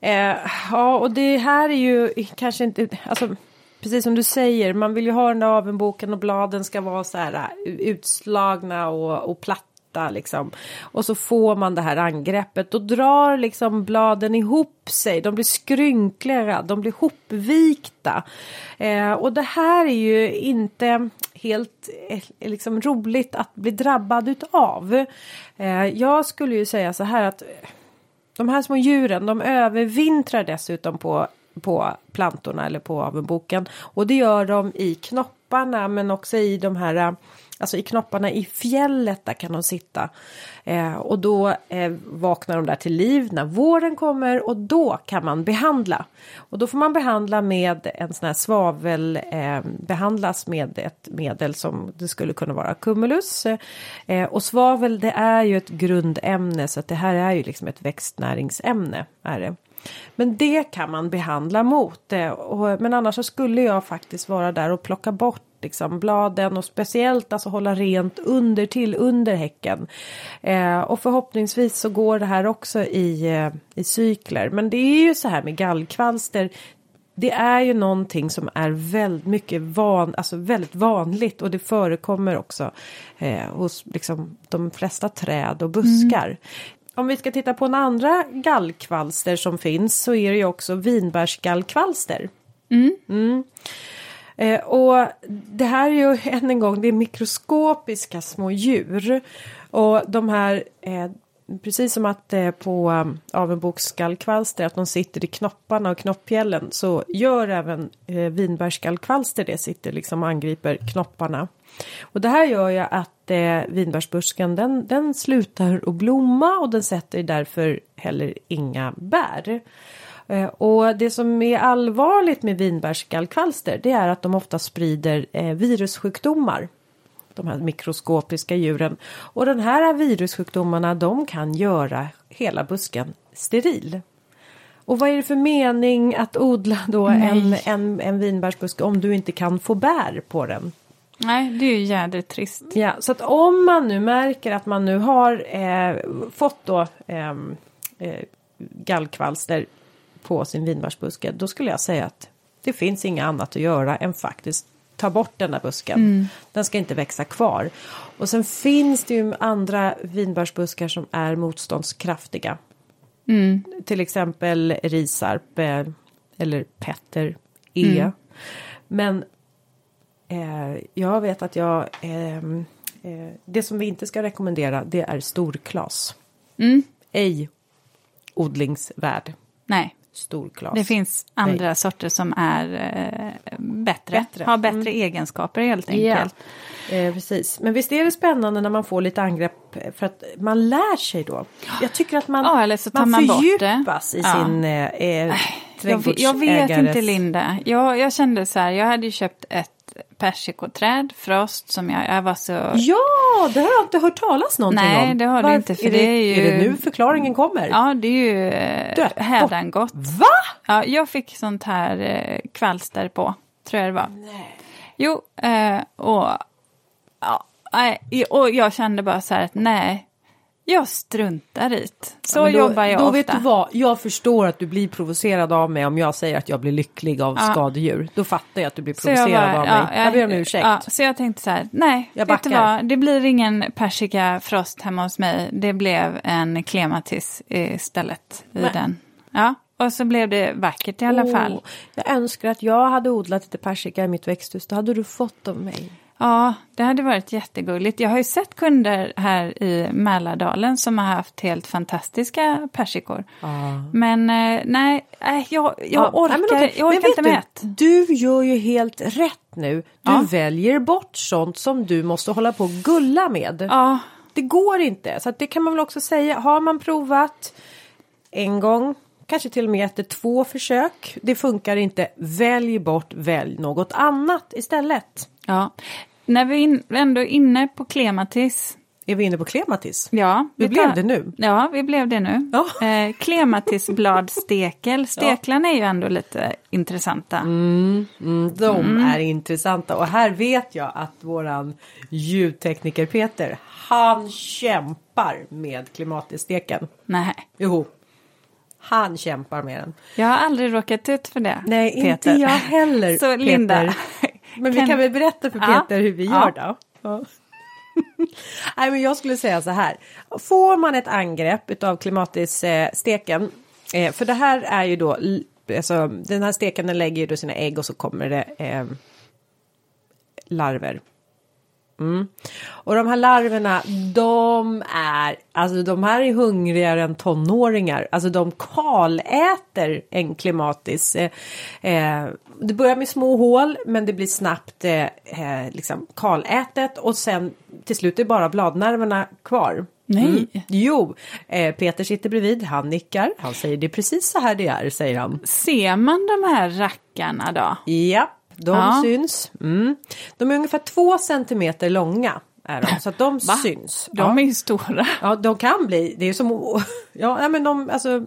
Eh, ja, och det här är ju kanske inte, alltså precis som du säger, man vill ju ha den där avenboken och bladen ska vara så här eh, utslagna och, och platta liksom. Och så får man det här angreppet, då drar liksom bladen ihop sig, de blir skrynkliga, de blir hopvikta. Eh, och det här är ju inte helt eh, liksom roligt att bli drabbad utav. Eh, jag skulle ju säga så här att de här små djuren de övervintrar dessutom på, på plantorna eller på avenboken. Och det gör de i knopparna men också i de här äh, Alltså i knopparna i fjället där kan de sitta. Eh, och då eh, vaknar de där till liv när våren kommer och då kan man behandla. Och då får man behandla med en sån här svavel, eh, behandlas med ett medel som det skulle kunna vara cumulus. Eh, och svavel det är ju ett grundämne så att det här är ju liksom ett växtnäringsämne. Är det. Men det kan man behandla mot. Eh, och, men annars så skulle jag faktiskt vara där och plocka bort liksom bladen och speciellt alltså hålla rent under till under häcken. Eh, och förhoppningsvis så går det här också i, eh, i cykler. Men det är ju så här med gallkvalster. Det är ju någonting som är väldigt mycket van, alltså väldigt vanligt och det förekommer också eh, hos liksom, de flesta träd och buskar. Om vi ska titta på en andra gallkvalster som finns så är det ju också vinbärsgallkvalster. Mm. Eh, och det här är ju än en gång, det är mikroskopiska små djur. Och de här, eh, precis som att eh, på eh, avenboksskallkvalster att de sitter i knopparna och knoppfjällen så gör även eh, vinbärsskallkvalster det, sitter liksom och angriper knopparna. Och det här gör ju att eh, vinbärsbusken den, den slutar att blomma och den sätter därför heller inga bär. Eh, och det som är allvarligt med vinbärsskallkvalster det är att de ofta sprider eh, virussjukdomar. De här mikroskopiska djuren. Och den här virussjukdomarna de kan göra hela busken steril. Och vad är det för mening att odla då en, en, en vinbärsbuske om du inte kan få bär på den? Nej, det är ju jädrigt trist. Ja, så att om man nu märker att man nu har eh, fått då ehm, eh, gallkvalster på sin vinbärsbuske, då skulle jag säga att det finns inget annat att göra än faktiskt ta bort den där busken. Den ska inte växa kvar. Och sen finns det ju andra vinbärsbuskar som är motståndskraftiga. Till exempel risarp eh, eller petter E. Men eh, jag vet att jag ehm, eh, det som vi inte ska rekommendera det är storklas. Mm. Ej odlingsvärd Nej, storklas. det finns andra sorter som är eh, bättre, Bättre. har bättre egenskaper helt Ja, enkelt. eh, precis. Men visst är det spännande när man får lite angrepp för att man lär sig då. Jag tycker att man, Ja, eller så tar man man fördjupas i Ja. sin eh, eh, Jag, vet- jag vet inte Linda. Jag, jag kände så här, jag hade ju köpt ett persikoträd, Frost, som jag, jag var så... Ja, det har jag inte hört talas någonting Nej, om. det har du inte, för är det är ju- Är det nu förklaringen kommer? Ja, det är ju eh, hädangott. Va? Ja, jag fick sånt här eh, kvalster på, tror jag det var. Nej. Jo, eh, och, ja, nej, och jag kände bara så här att nej, jag struntar i det. Så Ja, då, jobbar jag då ofta. vet du vad, jag förstår att du blir provocerad av mig om jag säger att jag blir lycklig av Ja. skadedjur. Då fattar jag att du blir jag provocerad bara, av ja, mig. Jag ber om ursäkt. Ja, så jag tänkte så här, nej, Jag vet du vad, det blir ingen persika frost hemma hos mig. Det blev en klematis istället i Nej. den. Ja, och så blev det vackert i alla Åh, fall. Jag önskar att jag hade odlat lite persika i mitt växthus. Då hade du fått av mig. Ja, det hade varit jättegulligt. Jag har ju sett kunder här i Mälardalen som har haft helt fantastiska persikor. Men eh, nej, nej, jag, jag Ja, orkar, nej, okej. jag orkar inte med du. Du gör ju helt rätt nu. Du Ja. väljer bort sånt som du måste hålla på och gulla med. Ja, Det går inte. Så det kan man väl också säga. Har man provat en gång, kanske till och med efter två försök. Det funkar inte, välj bort, välj något annat istället. Ja. När vi in, ändå är inne på klematis. Är vi inne på klematis? Ja. Vi tar- blev det nu. Ja, vi blev det nu. Ja. Eh, klematisbladstekel. Steklarna är ju ändå lite intressanta. Mm, de är intressanta och här vet jag att våran ljudtekniker Peter, han kämpar med klimatisteken. Nej, Jo, han kämpar med den. jag har aldrig råkat ut för det. Nej, Peter. inte jag heller. Så Peter. Linda, Men vi kan väl berätta för Ja. Peter hur vi Ja. gör då? Ja. Nej, men jag skulle säga så här. Får man ett angrepp utav klimatissteken, eh, för det här är ju då, alltså den här steken den lägger ju då sina ägg och så kommer det eh, larver. Mm. Och de här larverna, de är, alltså de här är hungrigare än tonåringar. Alltså de kaläter en klimatis. Eh, eh, det börjar med små hål men det blir snabbt eh, eh, liksom kalätet och sen till slut är bara bladnerverna kvar. Nej. Jo, eh, Peter sitter bredvid, han nickar, han säger det är precis så här det är, säger han. ser man de här rackarna då? Ja, de Ja. syns. Mm. De är ungefär två centimeter långa. Är de, så att de Va? syns. De ja. är ju stora. ja, de kan bli. Det är som ja, men de alltså.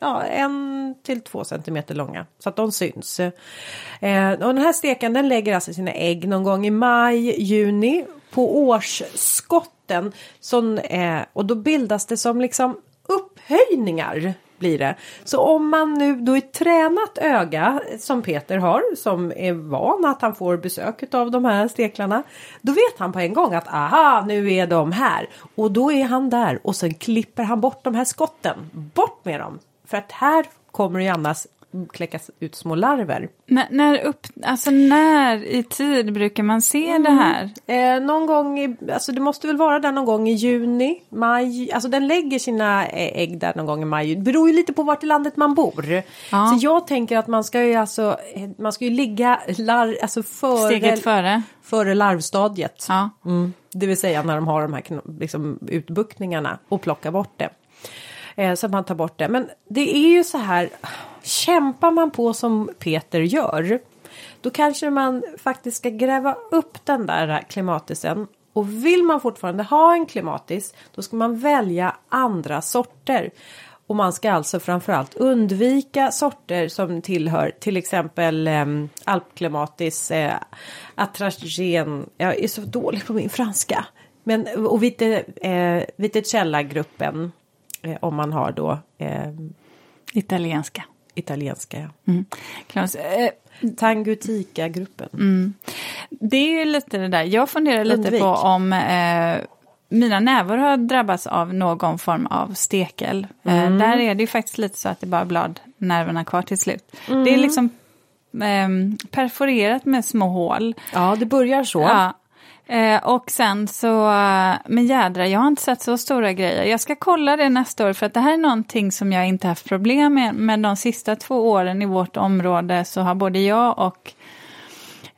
Ja, en till två centimeter långa. Så att de syns. Eh, och den här steken den lägger alltså sina ägg någon gång i maj, juni. På årsskotten. Som, eh, och då bildas det som liksom upphöjningar. Blir det. Så om man nu då är tränat öga som Peter har som är van att han får besök av de här steklarna. Då vet han på en gång att aha nu är de här. Och då är han där och sen klipper han bort de här skotten. Bort med dem. För att här kommer det ju annars kläckas ut små larver. När, när, upp, alltså när i tid brukar man se Mm. det här? Eh, någon gång i, alltså det måste väl vara där någon gång i juni, maj, alltså den lägger sina ägg där någon gång i maj. Det beror ju lite på vart i landet man bor. Ja. Så jag tänker att man ska ju alltså, man ska ju ligga lar, alltså före, Steget före? före larvstadiet. Ja. Mm, det vill säga när de har de här liksom, utbuktningarna och plocka bort det. Eh, så att man tar bort det. Men det är ju så här, kämpar man på som Peter gör, då kanske man faktiskt ska gräva upp den där klimatisen. Och vill man fortfarande ha en klimatis, då ska man välja andra sorter. Och man ska alltså framförallt undvika sorter som tillhör till exempel eh, alpklimatis, eh, atragen, jag är så dålig på min franska. Men och vite, eh, Vitecella-gruppen eh, om man har då eh, Italienska. italienska. Ja. Mm. Säga. Eh, Tangutica-gruppen. Det är ju lite det där, jag funderar lite Undvik. på om eh, mina nävar har drabbats av någon form av stekel. Mm. Eh, där är det ju faktiskt lite så att det bara är bladnerverna kvar till slut. Mm. Det är liksom ehm, perforerat med små hål. Ja, det börjar så. Ja. Eh, och sen så, eh, men jädra, jag har inte sett så stora grejer. Jag ska kolla det nästa år för att det här är någonting som jag inte haft problem med. Men de sista två åren i vårt område så har både jag och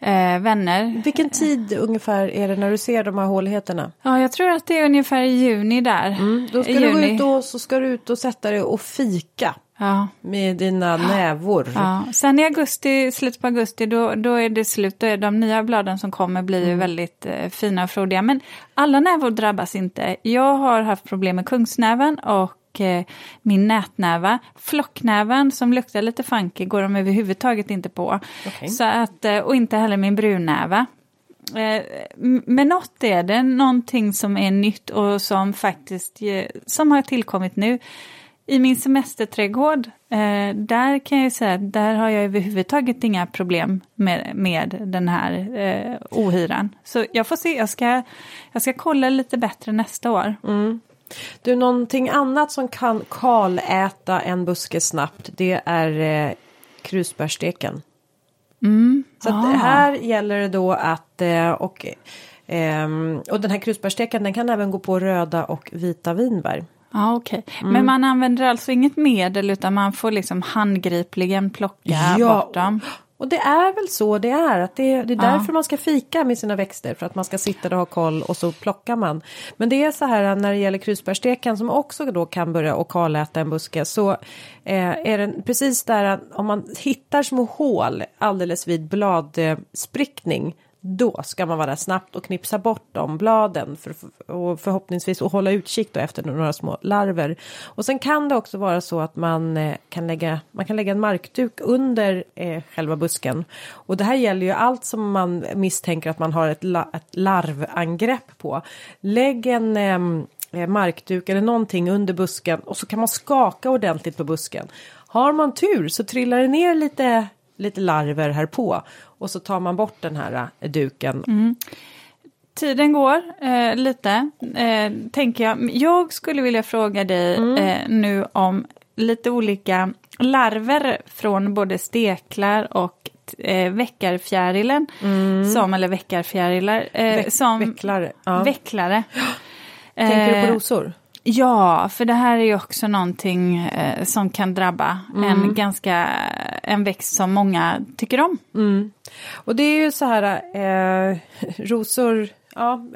eh, vänner. Vilken tid ungefär är det när du ser de här håligheterna? Ja, jag tror att det är ungefär i juni där. Mm, Då ska I du gå juni. ut och så ska du ut och sätta dig och fika Ja. med dina nävor. Ja. Sen i augusti, slutet på augusti, då, då är det slut. Då är de nya bladen som kommer blir Mm. ju väldigt eh, fina och frodiga. Men alla nävor drabbas inte. Jag har haft problem med kungsnäven och eh, min nätnäva. Flocknäven som luktar lite funky går de överhuvudtaget inte på. Okej. Så att, eh, och inte heller min brunnäva. Eh, Men något är det, någonting som är nytt och som faktiskt eh, som har tillkommit nu. I min semesterträdgård, eh, där kan jag säga att där har jag överhuvudtaget inga problem med, med den här eh, ohyran. Så jag får se, jag ska, jag ska kolla lite bättre nästa år. Du, någonting annat som kan kaläta en buske snabbt, det är eh, krusbärssteken. Så att Ah. här gäller det då att, eh, och, ehm, och den här krusbärssteken den kan även gå på röda och vita vinbär. Ja, okej. Mm. Men man använder alltså inget medel utan man får liksom handgripligen plocka bort dem? Och det är väl så det är. Att det, det är därför man ska fika med sina växter. För att man ska sitta där och ha koll och så plockar man. Men det är så här när det gäller krusbärsteken som också då kan börja och kaläta en buske. Så eh, är den precis där att om man hittar små hål alldeles vid bladsprickning då ska man vara snabbt och knipsa bort de bladen för, och förhoppningsvis och hålla utkik då efter några små larver. Och sen kan det också vara så att man eh, kan lägga, man kan lägga en markduk under eh, själva busken. Och det här gäller ju allt som man misstänker att man har ett, la, ett larvangrepp på. Lägg en ehm, eh, markduk eller någonting under busken och så kan man skaka ordentligt på busken. Har man tur så trillar det ner lite lite larver här på och så tar man bort den här äh, duken. Mm. Tiden går eh, lite, eh, tänker jag. Jag skulle vilja fråga dig mm. eh, nu om lite olika larver från både steklar och eh, väckarfjärilen, mm. som, eller väckarfjärilar, eh, Veck, som vecklare. Ja. vecklare. Tänker du på rosor? Ja, för det här är ju också någonting eh, som kan drabba mm. en ganska, en växt som många tycker om. Mm. Och det är ju så här, eh, rosor ja,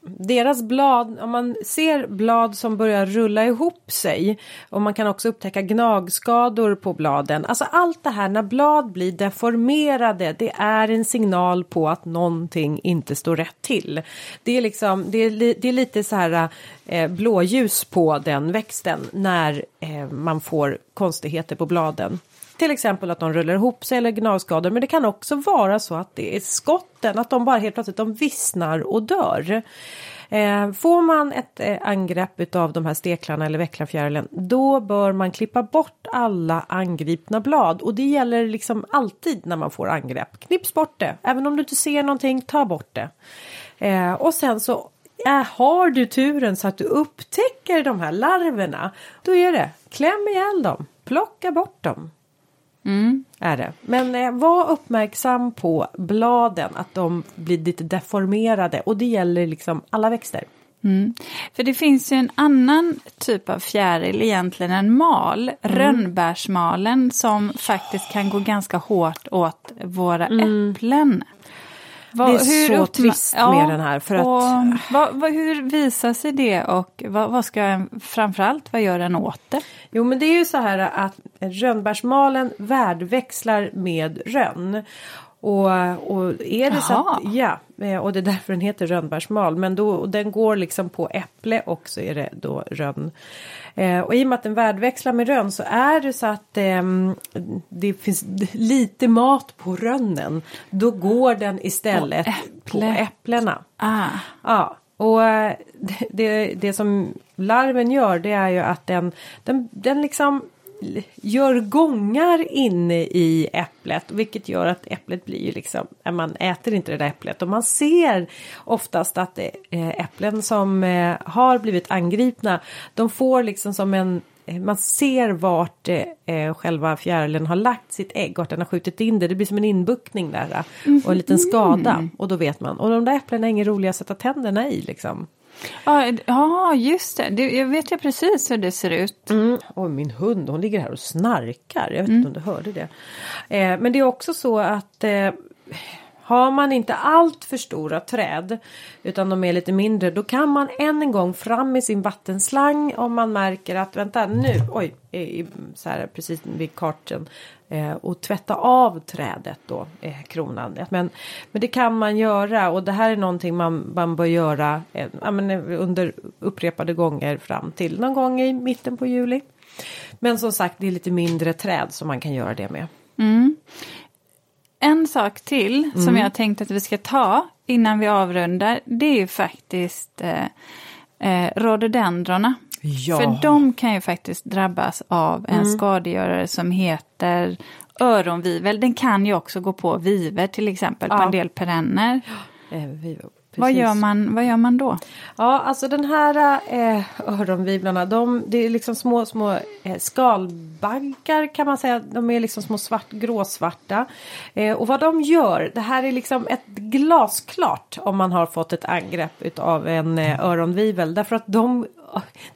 deras blad, om man ser blad som börjar rulla ihop sig och man kan också upptäcka gnagskador på bladen. Alltså allt det här när blad blir deformerade, det är en signal på att någonting inte står rätt till. Det är liksom, det är, det är lite så här eh, blåljus på den växten när eh, man får konstigheter på bladen. Till exempel att de rullar ihop sig eller gnagskador. Men det kan också vara så att det är skotten, att de bara helt plötsligt de vissnar och dör. Eh, får man ett eh, angrepp av de här steklarna eller vecklarfjärilen då bör man klippa bort alla angripna blad och det gäller liksom alltid när man får angrepp. Knips bort det, även om du inte ser någonting, ta bort det. Eh, och sen så eh, har du turen så att du upptäcker de här larverna, då är det kläm ihjäl dem, plocka bort dem. Mm. Är det. Men eh, var uppmärksam på bladen, att de blir lite deformerade och det gäller liksom alla växter. Mm. För det finns ju en annan typ av fjäril egentligen, en mal, mm. rönnbärsmalen som faktiskt kan gå ganska hårt åt våra mm. äpplen. Vad, det är så trist ja, med den här. För att... vad, vad, hur visar sig det och vad, vad ska framförallt, vad gör den åt det? Jo men det är ju så här att rönnbärsmalen värdväxlar med rönn. Och, och är det Jaha. så att, ja, eh, och det är därför den heter rönnbärsmal. Men då, den går liksom på äpple och så är det då rönn. Eh, och i och med att den värdväxlar med rönn så är det så att eh, det finns lite mat på rönnen. Då går den istället på, äpple. på äpplena. Ah. Ja, och det, eh, det, det som larven gör det är ju att den, den, den liksom gör gångar inne i äpplet vilket gör att äpplet blir ju liksom, man äter inte det där äpplet och man ser oftast att eh, äpplen som eh, har blivit angripna de får liksom som en eh, man ser vart eh, själva fjärilen har lagt sitt ägg, vart den har skjutit in det. Det blir som en inbuktning där och en liten skada. Mm. Och då vet man. Och de där äpplena är inga roliga att sätta tänderna i liksom. Ja, just det. det. Jag vet ju precis hur det ser ut. Mm. Och min hund, hon ligger här och snarkar. Jag vet mm. inte om du hörde det. Eh, men det är också så att eh, har man inte allt för stora träd utan de är lite mindre då kan man än en gång fram med sin vattenslang om man märker att vänta nu, oj, så här precis vid karten och tvätta av trädet då, eh, kronan. Men, men det kan man göra och det här är någonting man, man bör göra eh, under upprepade gånger fram till någon gång i mitten på juli. Men som sagt, det är lite mindre träd som man kan göra det med. Mm. En sak till mm. som jag tänkte att vi ska ta innan vi avrundar, det är ju faktiskt eh, eh, rhododendrona. Ja. För de kan ju faktiskt drabbas av en mm. skadegörare som heter öronvivel. Den kan ju också gå på viver till exempel ja. på en del perenner. Eh, vad gör, man, vad gör man då? Ja, alltså den här eh, öronvivlarna, de, det är liksom små, små eh, skalbaggar kan man säga. De är liksom små svart, gråsvarta. Eh, och vad de gör, det här är liksom ett glasklart om man har fått ett angrepp av en eh, öronvivel. Därför att de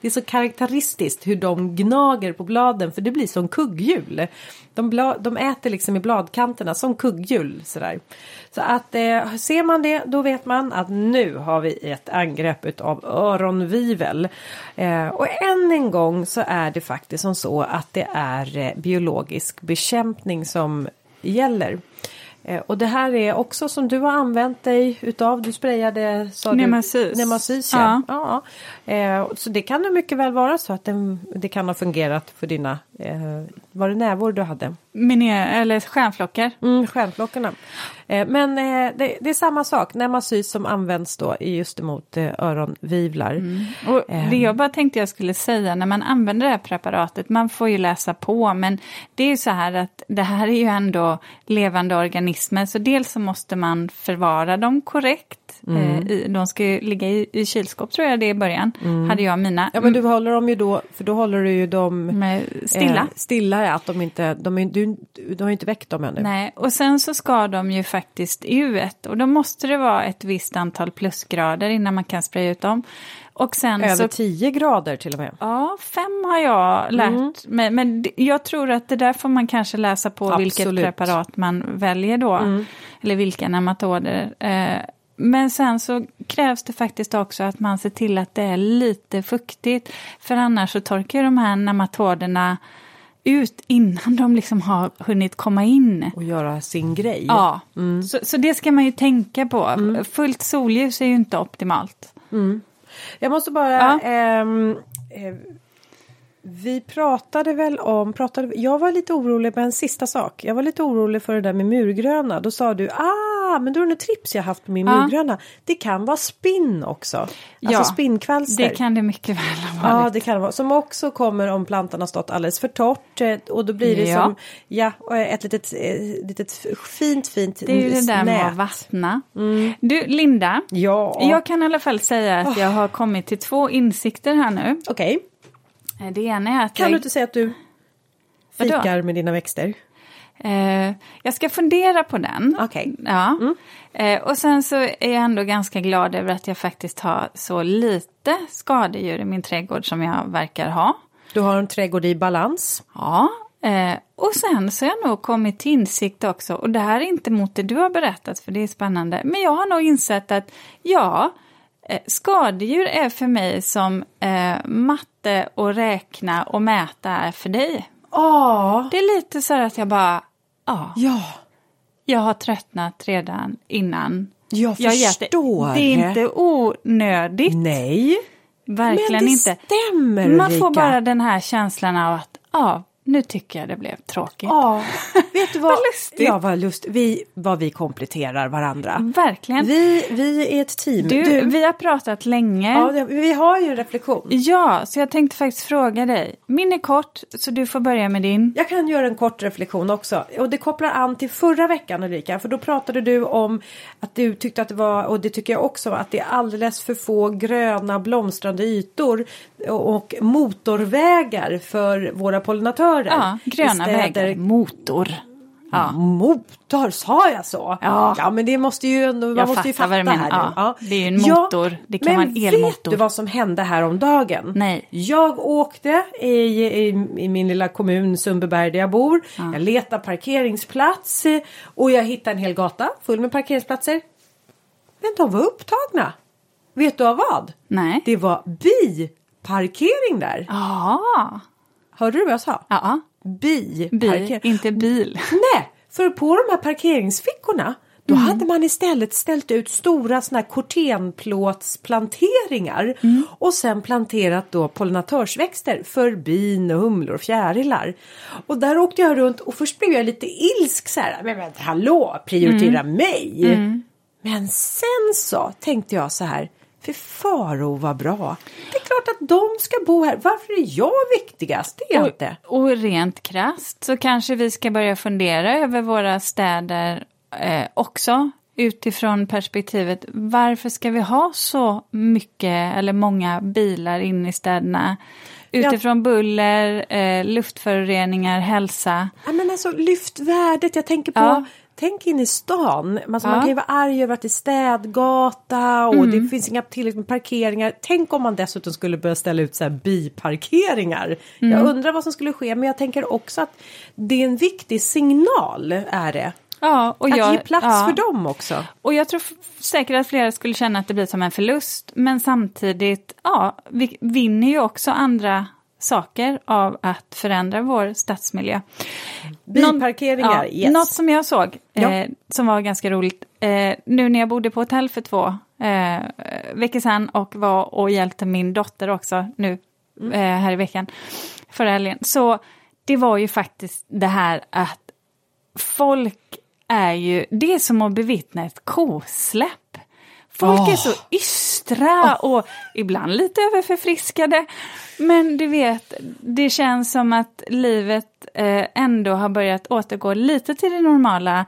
det är så karaktäristiskt hur de gnager på bladen för det blir som kugghjul. De, bla, de äter liksom i bladkanterna som kugghjul sådär. Så att eh, ser man det då vet man att nu har vi ett angrepp av öronvivel. Eh, och än en gång så är det faktiskt som så att det är eh, biologisk bekämpning som gäller. Eh, och det här är också som du har använt dig utav. Du sprayade sa. Du, Nemasys ja. ja. ja. Eh, så det kan mycket väl vara så att det, det kan ha fungerat för dina, eh, var det nävor du hade? Miner, eller stjärnflockar. Mm, stjärnflockarna. Eh, men eh, det, det, är samma sak, Nemasys som används då just emot eh, öronvivlar. Mm. Och det jag bara tänkte jag skulle säga när man använder det här preparatet, man får ju läsa på men det är ju så här att det här är ju ändå levande organismer så dels så måste man förvara dem korrekt. Mm. de ska ju ligga i, i kylskåp tror jag det är i början, mm. hade jag mina. Ja men du håller dem ju då, för då håller du ju dem stilla. stilla, att de inte, de, du, du har ju inte väckt dem ännu. Nej, och sen så ska de ju faktiskt ut och då måste det vara ett visst antal plusgrader innan man kan spraya ut dem. Och sen Över så, 10 grader till och med? Ja, fem har jag lärt mm. mig. Men jag tror att det där får man kanske läsa på Absolut. vilket preparat man väljer då. Mm. Eller vilka nematoder. Eh, men sen så krävs det faktiskt också att man ser till att det är lite fuktigt. För annars så torkar de här nematoderna ut innan de liksom har hunnit komma in. Och göra sin grej. Ja, mm. så, så, det ska man ju tänka på. Mm. Fullt solljus är ju inte optimalt. Mm. Jag måste bara... Ja. Ehm, eh, vi pratade väl om, pratade, jag var lite orolig med en sista sak. Jag var lite orolig för det där med murgröna. Då sa du, ah, men då är det trips jag haft på min ja. murgröna. Det kan vara spinn också. Alltså ja, spinnkvalster. det kan det mycket väl ha varit. Ja, det kan det vara. Som också kommer om plantan har stått alldeles för torrt. Eh, och då blir det ja. som, ja, ett litet, eh, litet fint, fint Det är ju det där med att vattna. Mm. Du, Linda. Ja. Jag kan i alla fall säga att jag har kommit till två insikter här nu. Okej. Okay. Eh, det ena är att Kan jag... du inte säga att du fikar Vadå? med dina växter? Eh, jag ska fundera på den. Okej. Okay. Ja. Mm. Eh, och sen så är jag ändå ganska glad över att jag faktiskt har så lite skadedjur i min trädgård som jag verkar ha. Du har en trädgård i balans. Ja. Eh, och sen så har jag nog kommit till insikt också, och det här är inte mot det du har berättat för det är spännande, men jag har nog insett att ja, skadedjur är för mig som eh, matte och räkna och mäta är för dig. Ja. Det är lite så att jag bara, ja. ja. Jag har tröttnat redan innan. Jag, jag förstår. Det, det är inte onödigt. Nej. Verkligen Men det inte. stämmer Man Ulrika. får bara den här känslan av att, ja, nu tycker jag det blev tråkigt. Ja, vet du vad? vad lustigt. Ja, vad lust. Vi, vad vi kompletterar varandra. Verkligen. Vi, vi är ett team. Du, du. vi har pratat länge. Ja, vi har ju en reflektion. Ja, så jag tänkte faktiskt fråga dig. Min är kort, så du får börja med din. Jag kan göra en kort reflektion också. Och det kopplar an till förra veckan Ulrika. För då pratade du om att du tyckte att det var, och det tycker jag också, att det är alldeles för få gröna blomstrande ytor och motorvägar för våra pollinatörer. Ja, gröna vägar, motor. Ja. Motor, sa jag så? Ja. ja men det måste ju ändå, man jag måste ju fatta vad du menar. Ja, ja. Det är ju en motor, ja, det kan vara en elmotor. Men vet du vad som hände här om dagen? Nej. Jag åkte i, i, i min lilla kommun Sundbyberg där jag bor. Ja. Jag letade parkeringsplats och jag hittade en hel gata full med parkeringsplatser. Men de var upptagna. Vet du av vad? Nej. Det var biparkering där. Ja. Hörde du vad jag sa? Ja. Bi. Bi, inte bil. Nej, för på de här parkeringsfickorna då mm. hade man istället ställt ut stora såna här kortenplåtsplanteringar mm. och sen planterat då pollinatörsväxter för bin och humlor och fjärilar. Och där åkte jag runt och först blev jag lite ilsk så här, men, men hallå, prioritera mm. mig! Mm. Men sen så tänkte jag så här, för Faro var bra. Det är klart att de ska bo här. Varför är jag viktigast? Det är och, inte. Och rent krast så kanske vi ska börja fundera över våra städer eh, också. Utifrån perspektivet, varför ska vi ha så mycket eller många bilar inne i städerna? Utifrån ja. buller, eh, luftföroreningar, hälsa. Ja, men alltså lyft värdet. Jag tänker på ja tänk in i stan. Alltså Ja. Man kan ju vara arg över att det är städgata och Mm. det finns inga tillräckligt med parkeringar. Tänk om man dessutom skulle börja ställa ut så här biparkeringar. Mm. Jag undrar vad som skulle ske men jag tänker också att det är en viktig signal är det. Ja, och Att jag, ge plats ja. för dem också. Och jag tror säkert att flera skulle känna att det blir som en förlust. Men samtidigt, ja, vi vinner ju också andra saker av att förändra vår stadsmiljö. Biparkeringar, ja, yes. Något som jag såg, Ja. eh, som var ganska roligt, eh, nu när jag bodde på hotell för två eh, veckor sedan och var och hjälpte min dotter också nu Mm. eh, här i veckan, förra helgen. Så det var ju faktiskt det här att folk är ju, det är som att bevittna ett kosläpp. Folk är Åh. så ystra och ibland lite överförfriskade. Men du vet, det känns som att livet eh, ändå har börjat återgå lite till det normala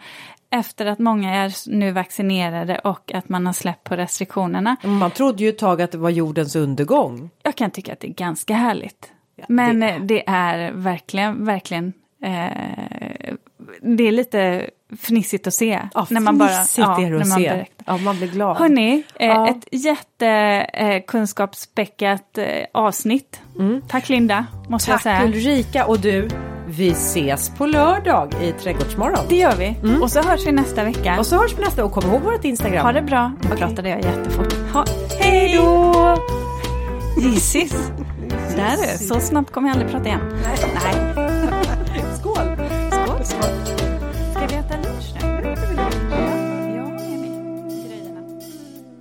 efter att många är nu vaccinerade och att man har släppt på restriktionerna. Man trodde ju ett tag att det var jordens undergång. Jag kan tycka att det är ganska härligt. Ja, Men det- det... det är verkligen, verkligen eh, det är lite fnissigt att se. Ja, när man bara, fnissigt är det att se. Ja, man blir glad. Hörni, eh, Ja. ett jättekunskapsspäckat eh, avsnitt. Tack Linda, måste jag Mm. Tack säga. Ulrika och du. Vi ses på lördag i Trädgårdsmorgon. Det gör vi. Och så hörs vi nästa vecka. Och så hörs vi nästa och kom ihåg vårt Instagram. Ha det bra. Nu Okej. pratade jag jättefort. Ha, Hej då! Gissis. Där du, så snabbt kommer jag aldrig prata igen. Nej.